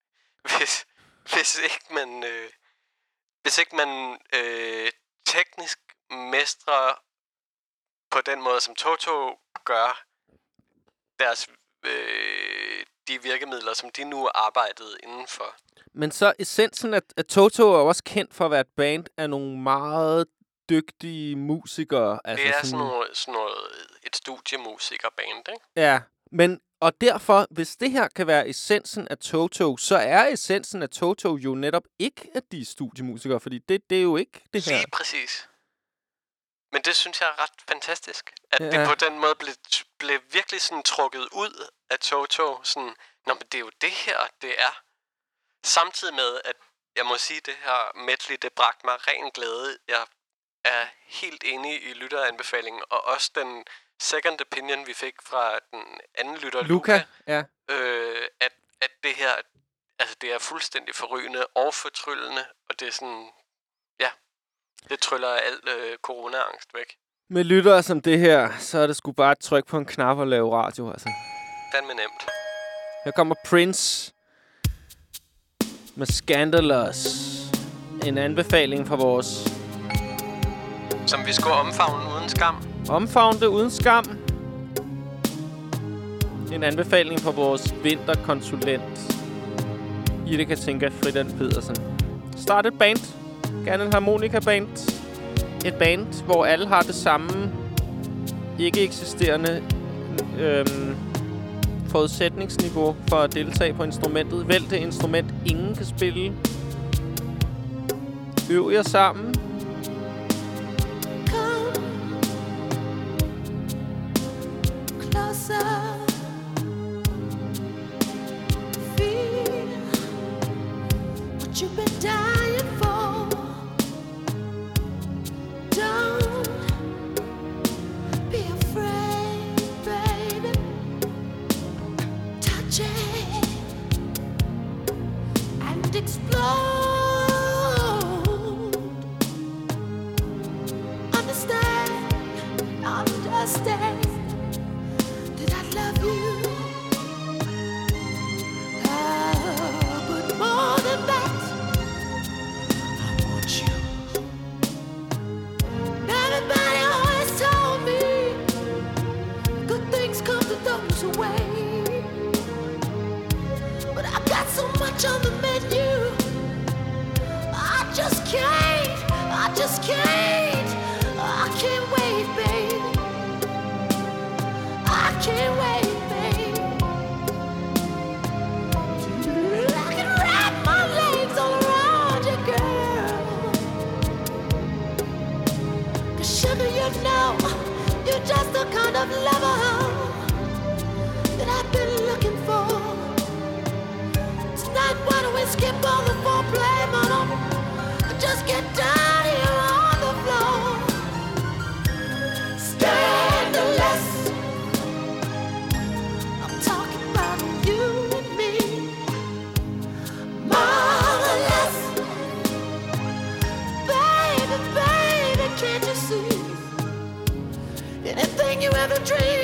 *laughs* hvis, hvis ikke man, øh, hvis ikke man øh, teknisk mestrer på den måde, som Toto gør deres, øh, de virkemidler, som de nu arbejdede indenfor. Men så essensen af, af Toto er også kendt for at være et band af nogle meget dygtige musikere. Altså det er sådan noget, sådan noget et studiemusikerband, ikke? Ja, men og derfor, hvis det her kan være essensen af Toto, så er essensen af Toto jo netop ikke, at de er studiemusikere, fordi det, det er jo ikke det her. Lige præcis. Men det synes jeg er ret fantastisk. At ja. Det på den måde blev, blev virkelig sådan trukket ud af Toto. Sådan, Nå, men det er jo det her, det er. Samtidig med, at jeg må sige, det her medley, det bragte mig ren glæde. Jeg er helt enig i lytteranbefalingen, og også den second opinion, vi fik fra den anden lytter, Luca, Luca ja. øh, at, at det her, altså det er fuldstændig forrygende og fortryllende, og det er sådan, ja, det tryller alt øh, corona-angst væk. Med lyttere som det her, så er det sgu bare at trykke på en knap og lave radio, altså. Fandme nemt. Her kommer Prince med Scandalous. En anbefaling fra vores som vi skulle omfavne uden skam. omfavnte uden skam. En anbefaling fra vores vinterkonsulent, Ida Katinka Fridan Pedersen. Start et band. Gerne en harmonika-band. Et band, hvor alle har det samme ikke eksisterende øhm, forudsætningsniveau for at deltage på instrumentet. Vælg det instrument, ingen kan spille. Øv jer sammen. You've been dying for. So much on the menu. I just can't, I just can't, I can't wait, baby. I can't wait, babe. I can wrap my legs all around you, girl. 'Cause you know, you're just the kind of lover dream.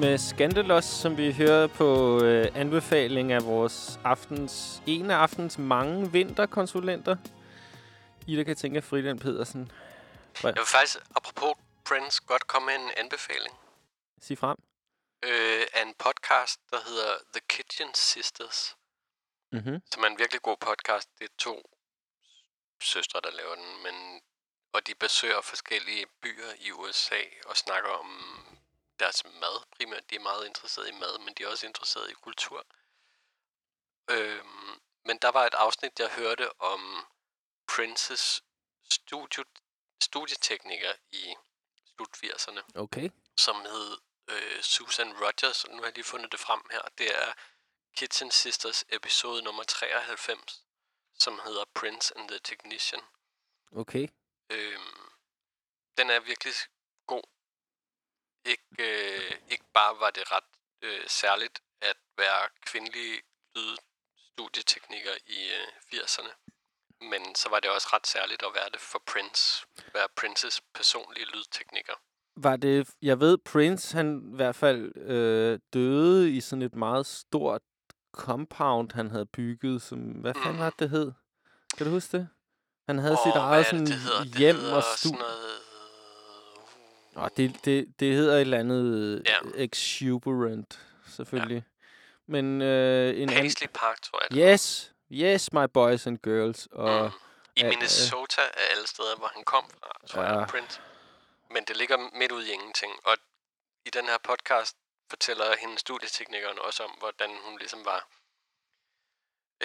Med Scandalous, som vi hører på øh, anbefaling af vores aftens, en af aftens mange vinterkonsulenter. Ida kan tænke Friden Pedersen. Jeg vil faktisk, apropos Prince, godt komme med en anbefaling Sig frem. øh, af en podcast, der hedder The Kitchen Sisters. Mhm. Som er en virkelig god podcast. Det er to søstre, der laver den, men og de besøger forskellige byer i USA og snakker om deres mad primært. De er meget interesserede i mad, men de er også interesserede i kultur. Øhm, men der var et afsnit, jeg hørte om Princes studio, studietekniker i slut 80'erne Okay. som hed øh, Susan Rogers, og nu har jeg lige fundet det frem her. Det er Kitchen Sisters episode nummer 93, som hedder Prince and the Technician. Okay. Øhm, den er virkelig. Ikke, øh, ikke bare var det ret øh, særligt at være kvindelig lydstudietekniker i øh, 80'erne, men så var det også ret særligt at være det for Prince. Være Princes personlige lydtekniker. Var det... Jeg ved, Prince, han i hvert fald øh, døde i sådan et meget stort compound, han havde bygget. Som, hvad fanden var det, det hed? Kan du huske det? Han havde sit Åh, eget det, sådan det hedder? Det hjem hedder og sådan studie. noget... Nå, det, det, det hedder et eller andet Ja. ja. exuberant, selvfølgelig. Ja. Men øh, en anden... Paisley Park, tror jeg. Yes, yes, my boys and girls. Og, Mm. I øh, Minnesota af alle steder, hvor han kom fra, tror ja. Jeg, Prince. Men det ligger midt ude i ingenting. Og i den her podcast fortæller hendes studieteknikeren også om, hvordan hun ligesom var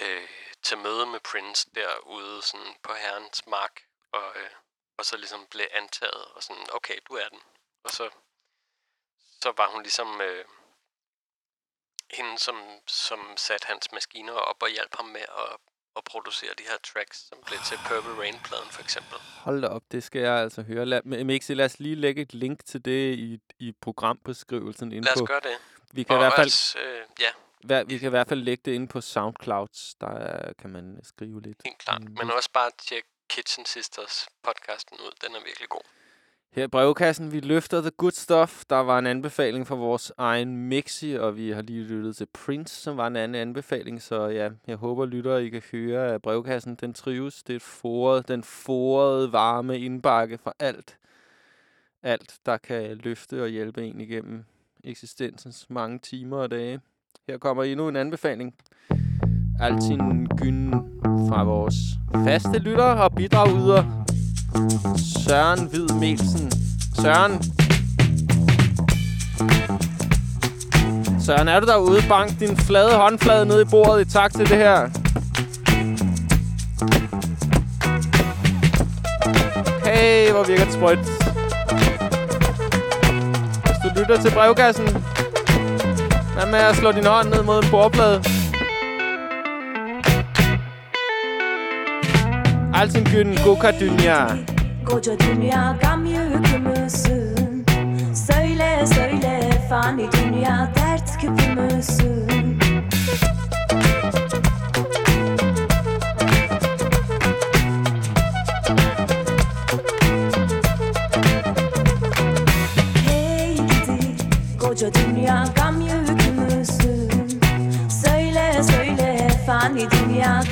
øh, til møde med Prince derude sådan på herrens mark. Og, øh, og så ligesom blev antaget og sådan, okay, du er den. Og så, så var hun ligesom øh, hende, som, som satte hans maskiner op og hjalp ham med at, at producere de her tracks, som blev til Purple Rain-pladen for eksempel. Hold da op, det skal jeg altså høre. Lad, Mixi, lad os lige lægge et link til det i, i programbeskrivelsen inde Lad os på gøre det. Vi kan og i hvert fald... også, øh, ja, Hver, vi kan i hvert fald lægge det ind på SoundCloud. Der er, kan man skrive lidt. helt klart. Men også bare tjek Kitchen Sisters podcasten ud. Den er virkelig god. Her i brevkassen, vi løfter The Good Stuff. Der var en anbefaling fra vores egen Mixi, og vi har lige lyttet til Prince, som var en anden anbefaling. Så ja, jeg håber, lyttere, I kan høre, at brevkassen den trives. Det er et foret, den forede varme indbakke for alt. Alt, der kan løfte og hjælpe en igennem eksistensens mange timer og dage. Her kommer endnu en anbefaling. Altin Gyn fra vores faste lytter og bidragyder. Søren Hvid Melsen. Søren. Søren, er du derude? Bank din flade håndflade ned i bordet i tak til det her. Hey, hvor virker det sprøjt. Hvis du lytter til brevkassen, hvad med at slå din hånd ned mod en bordplade? Altin Gyn Goka Dünya. Koca dünya gam yükümüzsün Söyle söyle fani dünya dert küpümüzsün Hey gidi koca dünya gam yükümüzsün Söyle söyle fani dünya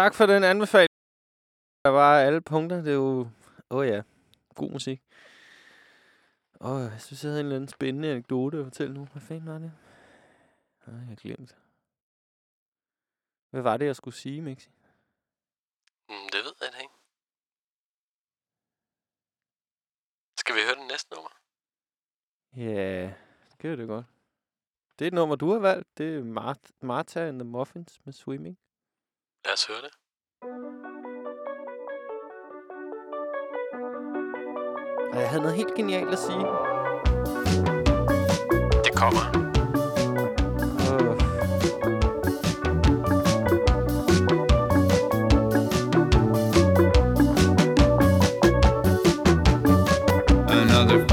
tak for den anbefaling. Der var alle punkter. Det er jo... Åh oh, ja, god musik. Åh, oh, jeg synes, jeg havde en eller anden spændende anekdote at fortælle nu. Hvad fanden var det? Nej, jeg har glemt. Hvad var det, jeg skulle sige, Mixi? Mm, det ved jeg ikke. Skal vi høre den næste nummer? Ja, det kan det godt. Det er et nummer, du har valgt. Det er Mart- Martha and the Muffins med Swimming. Lad os høre det. Og jeg havde noget helt genialt at sige. Det kommer. Åh. Another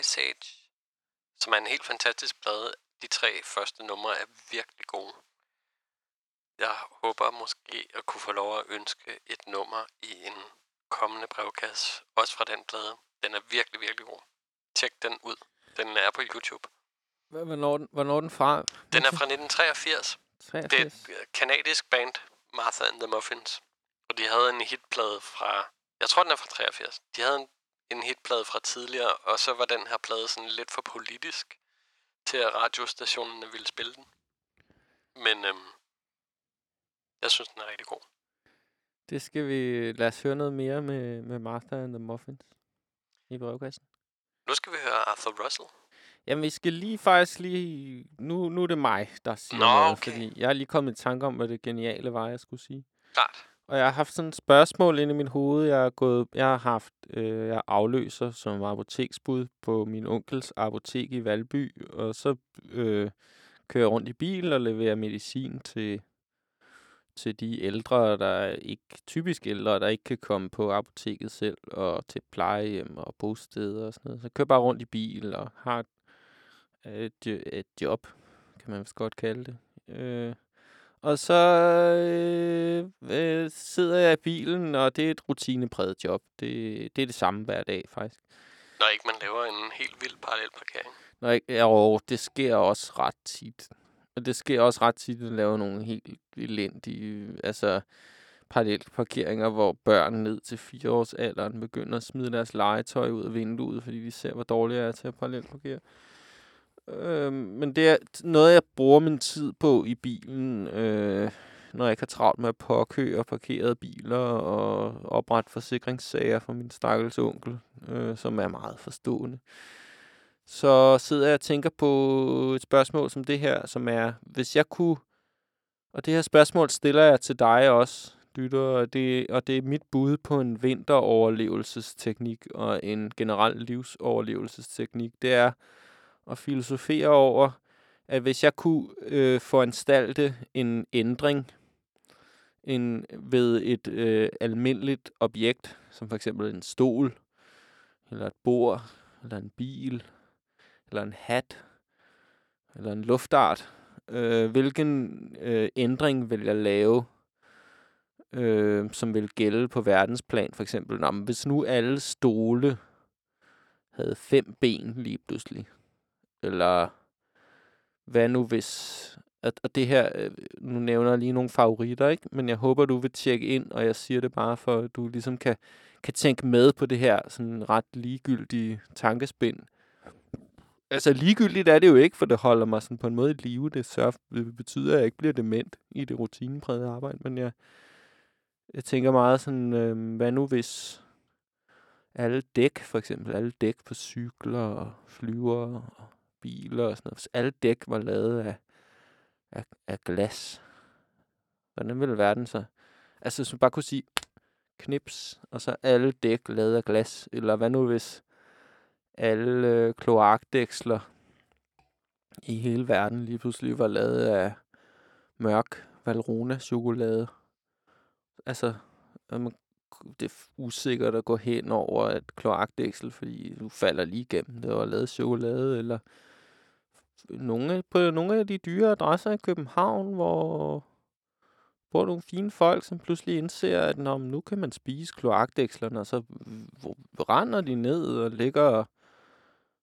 Ice Age, som er en helt fantastisk plade. De tre første numre er virkelig gode. Jeg håber måske at kunne få lov at ønske et nummer i en kommende brevkasse, også fra den plade. Den er virkelig, virkelig god. Tjek den ud. Den er på YouTube. Hvornår, den- hvornår den fra? Den er fra 1983. Det er 83. et øh, kanadisk band, Martha and the Muffins. Og de havde en hitplade fra... Jeg tror, den er fra 83. De havde en, en hitplade fra tidligere, og så var den her plade sådan lidt for politisk til, at radiostationerne ville spille den. Men øhm, jeg synes, den er rigtig god. Det skal vi... Lad os høre noget mere med, med Martha and the Muffins i brevkassen. Nu skal vi høre Arthur Russell. Jamen, vi skal lige faktisk lige... Nu, nu er det mig, der siger Nå, noget, okay. fordi jeg har lige kommet i tanke om, hvad det geniale var, jeg skulle sige. Klart. Og jeg har haft sådan et spørgsmål inde i mit hoved. Jeg har gået, jeg har haft, øh, jeg afløser som apoteksbud på min onkels apotek i Valby, og så øh, kører jeg rundt i bil og leverer medicin til til de ældre, der er ikke typisk ældre, der ikke kan komme på apoteket selv, og til plejehjem og bosteder og sådan noget. Så jeg kører bare rundt i bil og har et, et, et job, kan man vist godt kalde det. Øh, og så øh, øh, sidder jeg i bilen, og det er et rutinepræget job. Det, det er det samme hver dag, faktisk. Når ikke man laver en helt vild parallelparkering. Når jeg, ja, og det sker også ret tit. Og det sker også ret tit, at jeg laver nogle helt elendige, altså parallelt parkeringer, hvor børn ned til fire års alderen begynder at smide deres legetøj ud af vinduet, fordi de ser, hvor dårlig jeg er til at parallelt parkere. Øh, men det er noget, jeg bruger min tid på i bilen, øh, når jeg ikke har travlt med at påkøre parkerede biler og oprette forsikringssager for min stakkels onkel, øh, som er meget forstående. Så sidder jeg og tænker på et spørgsmål som det her, som er, hvis jeg kunne, og det her spørgsmål stiller jeg til dig også, lytter, og det, og det er mit bud på en vinteroverlevelsesteknik og en generel livsoverlevelsesteknik, det er at filosofere over, at hvis jeg kunne øh, foranstalte en ændring en, ved et øh, almindeligt objekt, som for eksempel en stol, eller et bord, eller en bil, eller en hat, eller en luftart, øh, hvilken øh, ændring vil jeg lave, øh, som vil gælde på verdensplan, for eksempel? Nå, men hvis nu alle stole havde fem ben lige pludselig, eller hvad nu hvis... At, og det her, øh, nu nævner jeg lige nogle favoritter, ikke? Men jeg håber, du vil tjekke ind, og jeg siger det bare for, at du ligesom kan, kan tænke med på det her sådan ret ligegyldige tankespind. Altså ligegyldigt er det jo ikke, for det holder mig sådan på en måde i live. Det, det betyder, at jeg ikke bliver dement i det rutineprægede arbejde, men jeg, jeg tænker meget sådan, øh, hvad nu hvis alle dæk, for eksempel alle dæk på cykler og flyver og biler og sådan noget, hvis alle dæk var lavet af, af, af glas, hvordan ville verden så? Altså, hvis man bare kunne sige, knips, og så alle dæk lavet af glas, eller hvad nu hvis alle øh, kloakdæksler i hele verden lige pludselig var lavet af mørk Valrona-chokolade. Altså, man, det er usikkert at gå hen over et kloakdæksel, fordi du falder lige igennem. Det var lavet chokolade, eller nogle, på nogle af de dyre adresser i København, hvor bor nogle fine folk, som pludselig indser, at Nå, nu kan man spise kloakdækslerne, og så render de ned og ligger og,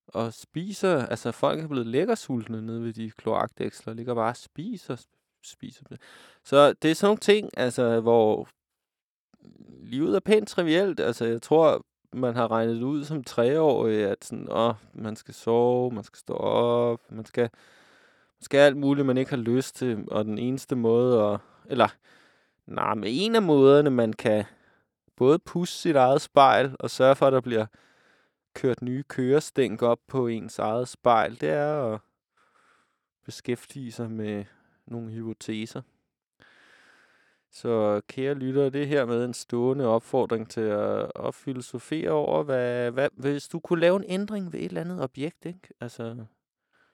og spiser. Altså, folk er blevet lækkersultne nede ved de kloakdæksler, og ligger bare og spiser, spiser. Så det er sådan nogle ting, altså, hvor livet er pænt trivielt. Altså, jeg tror, man har regnet ud som treårig, at sådan, åh, man skal sove, man skal stå op, man skal, man skal alt muligt, man ikke har lyst til. Og den eneste måde at, eller, nej, men en af måderne, man kan både pusse sit eget spejl og sørge for, at der bliver kørt nye kørestænk op på ens eget spejl, det er at beskæftige sig med nogle hypoteser. Så kære lytter, det her med en stående opfordring til at, at filosofere over, hvad, hvad, hvis du kunne lave en ændring ved et eller andet objekt, ikke? Altså,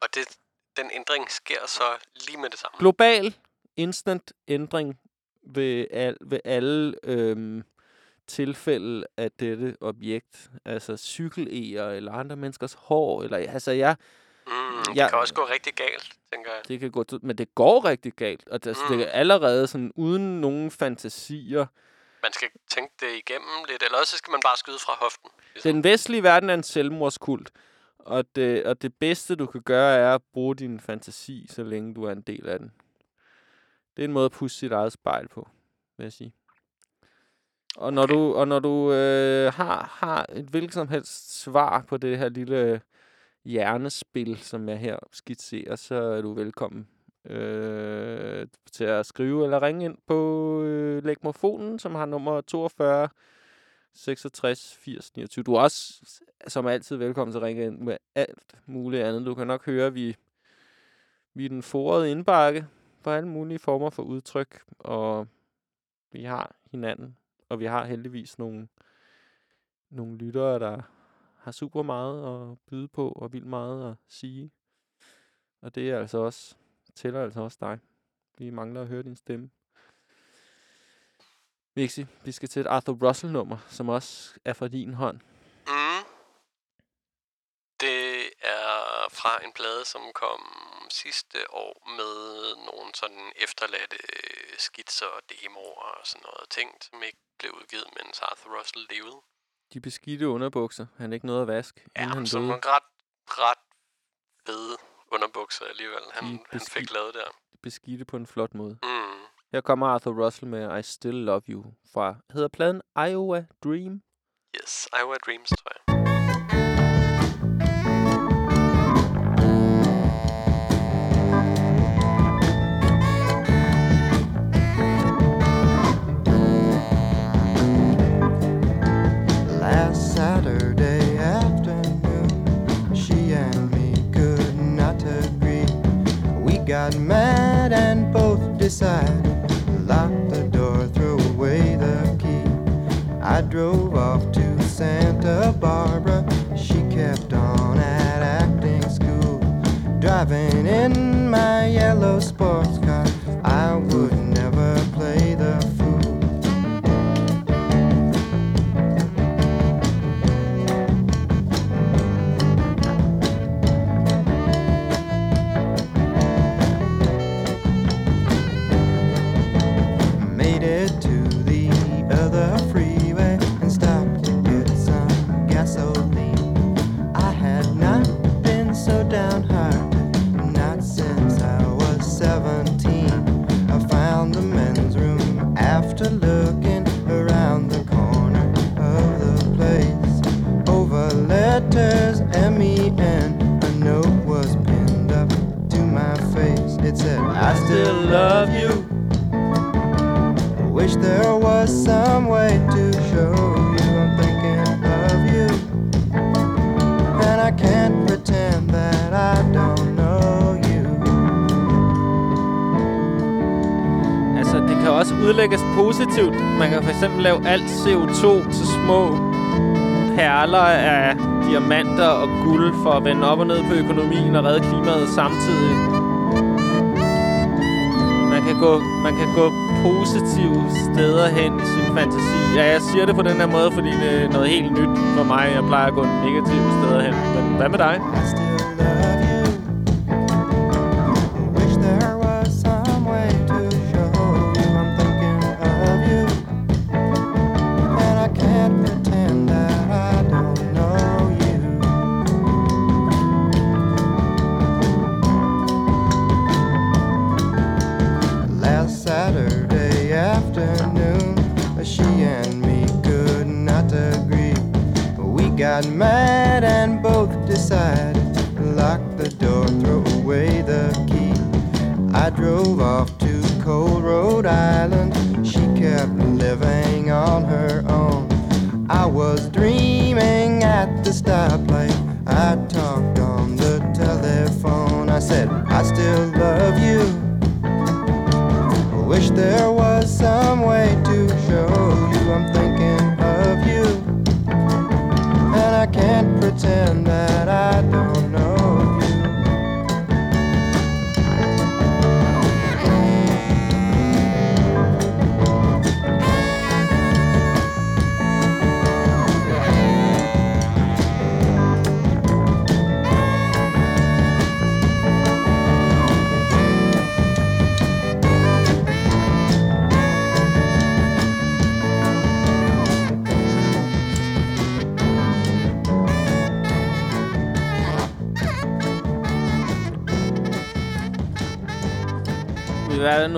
Og det, den ændring sker så lige med det samme. global, instant ændring ved, al, ved alle øhm, tilfælde af dette objekt. Altså cykel eller andre menneskers hår. Eller, altså, jeg, Mm, det jeg, kan også gå rigtig galt, tænker jeg. det kan gå, men det går rigtig galt. Og det, mm. det er allerede sådan, uden nogen fantasier. Man skal tænke det igennem lidt, eller også skal man bare skyde fra hoften. Den vestlige verden er en selvmordskult. Og det, og det bedste, du kan gøre, er at bruge din fantasi, så længe du er en del af den. Det er en måde at pusse sit eget spejl på, vil jeg sige. Og når du, og når du øh, har, har et hvilket som helst svar på det her lille hjernespil, som jeg her skitserer, så er du velkommen øh, til at skrive eller ringe ind på øh, Lægmofonen, som har nummer 42 66 80 29. Du er også, som altid, velkommen til at ringe ind med alt muligt andet. Du kan nok høre, at vi, vi er den forrede indbakke for alle mulige former for udtryk, og vi har hinanden, og vi har heldigvis nogle, nogle lyttere, der har super meget at byde på, og vildt meget at sige. Og det er altså også, tæller altså også dig. Vi mangler at høre din stemme. Vixi, vi skal til et Arthur Russell-nummer, som også er fra din hånd. Mm. Det er fra en plade, som kom sidste år med nogle sådan efterladte skitser og demoer og sådan noget ting, som ikke blev udgivet, mens Arthur Russell levede. De beskidte underbukser. Han er ikke noget at vaske, ja, han Som døde. nogle ret, ret fede underbukser alligevel, han, De han fik lavet der. Beskidte på en flot måde. Mm. Her kommer Arthur Russell med I Still Love You fra, hedder pladen Iowa Dream. Yes, Iowa Dreams, tror jeg. Got mad and both decided to lock the door, throw away the key. I drove off to Santa Barbara. She kept on at acting school, driving in my yellow sports love you. I Wish there was some way to show you I'm thinking of you. And I can't pretend that I don't know you. Altså, det kan også udlægges positivt. Man kan for eksempel lave alt CO2 til små perler af diamanter og guld for at vende op og ned på økonomien og redde klimaet samtidig. Man kan gå, man kan gå positive steder hen i sin fantasi. Ja, jeg siger det på den her måde, fordi det er noget helt nyt for mig. Jeg plejer at gå negative steder hen. Men hvad med dig?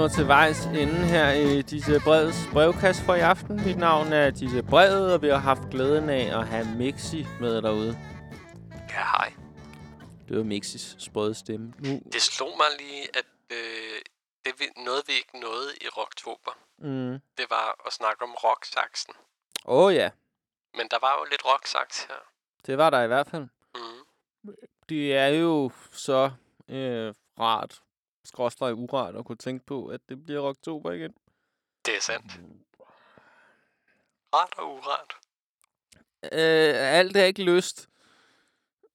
Nået til vejs ende her i disse brevets brevkast for i aften. Mit navn er disse brevet, og vi har haft glæden af at have Mixi med derude. Ja, hej. Det var Mixis sprøde stemme. Nu, Det slog mig lige, at øh, det vi, noget, vi ikke nåede i Rocktober, mm. det var at snakke om rocksaksen. Åh oh, ja, Men der var jo lidt rocksaks her. det var der i hvert fald. Mm. Det er jo så øh, rart, skråstrej urart at kunne tænke på, at det bliver oktober igen. Det er sandt. Ret og uret. Øh, alt er ikke lyst.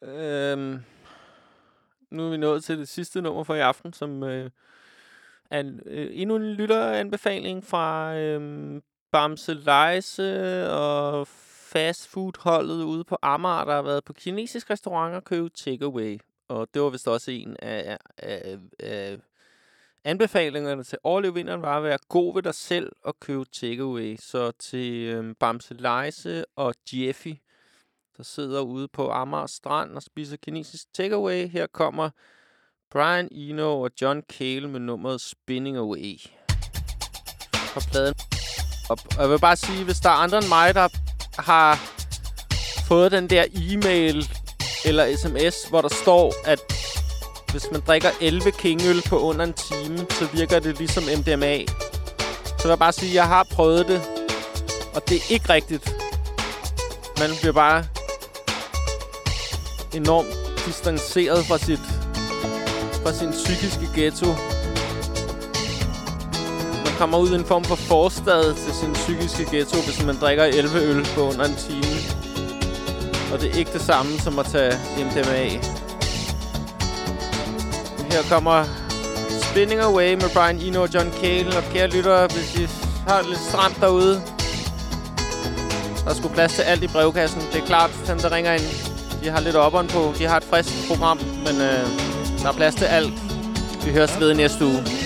Øh, nu er vi nået til det sidste nummer for i aften, som øh, er en, øh, endnu en lytteranbefaling fra øh, Bamse Leise og fastfood-holdet ude på Amager, der har været på kinesisk restaurant og købt takeaway. Og det var vist også en af, af, af anbefalingerne til overleve vinteren, var at være god ved dig selv og købe takeaway. Så til øhm, Bamse Leise og Jeffy, der sidder ude på Amager Strand og spiser kinesisk takeaway. Her kommer Brian Eno og John Cale med nummeret Spinning Away. Fra pladen. Og og jeg vil bare sige, hvis der er andre end mig, der har fået den der e-mail eller sms, hvor der står, at hvis man drikker 11 kingøl på under en time, så virker det ligesom MDMA. Så vil jeg bare sige, at jeg har prøvet det, og det er ikke rigtigt. Man bliver bare enormt distanceret fra sit fra sin psykiske ghetto. Man kommer ud i en form for forstad til sin psykiske ghetto, hvis man drikker 11 øl på under en time. Og det er ikke det samme som at tage MDMA. Her kommer Spinning Away med Brian Eno og John Cale. Og kære lyttere, hvis I har det lidt stramt derude, der skulle plads til alt i brevkassen. Det er klart, dem der ringer ind, de har lidt opperen på. De har et frisk program, men øh, der er plads til alt. Vi høres ved i næste uge.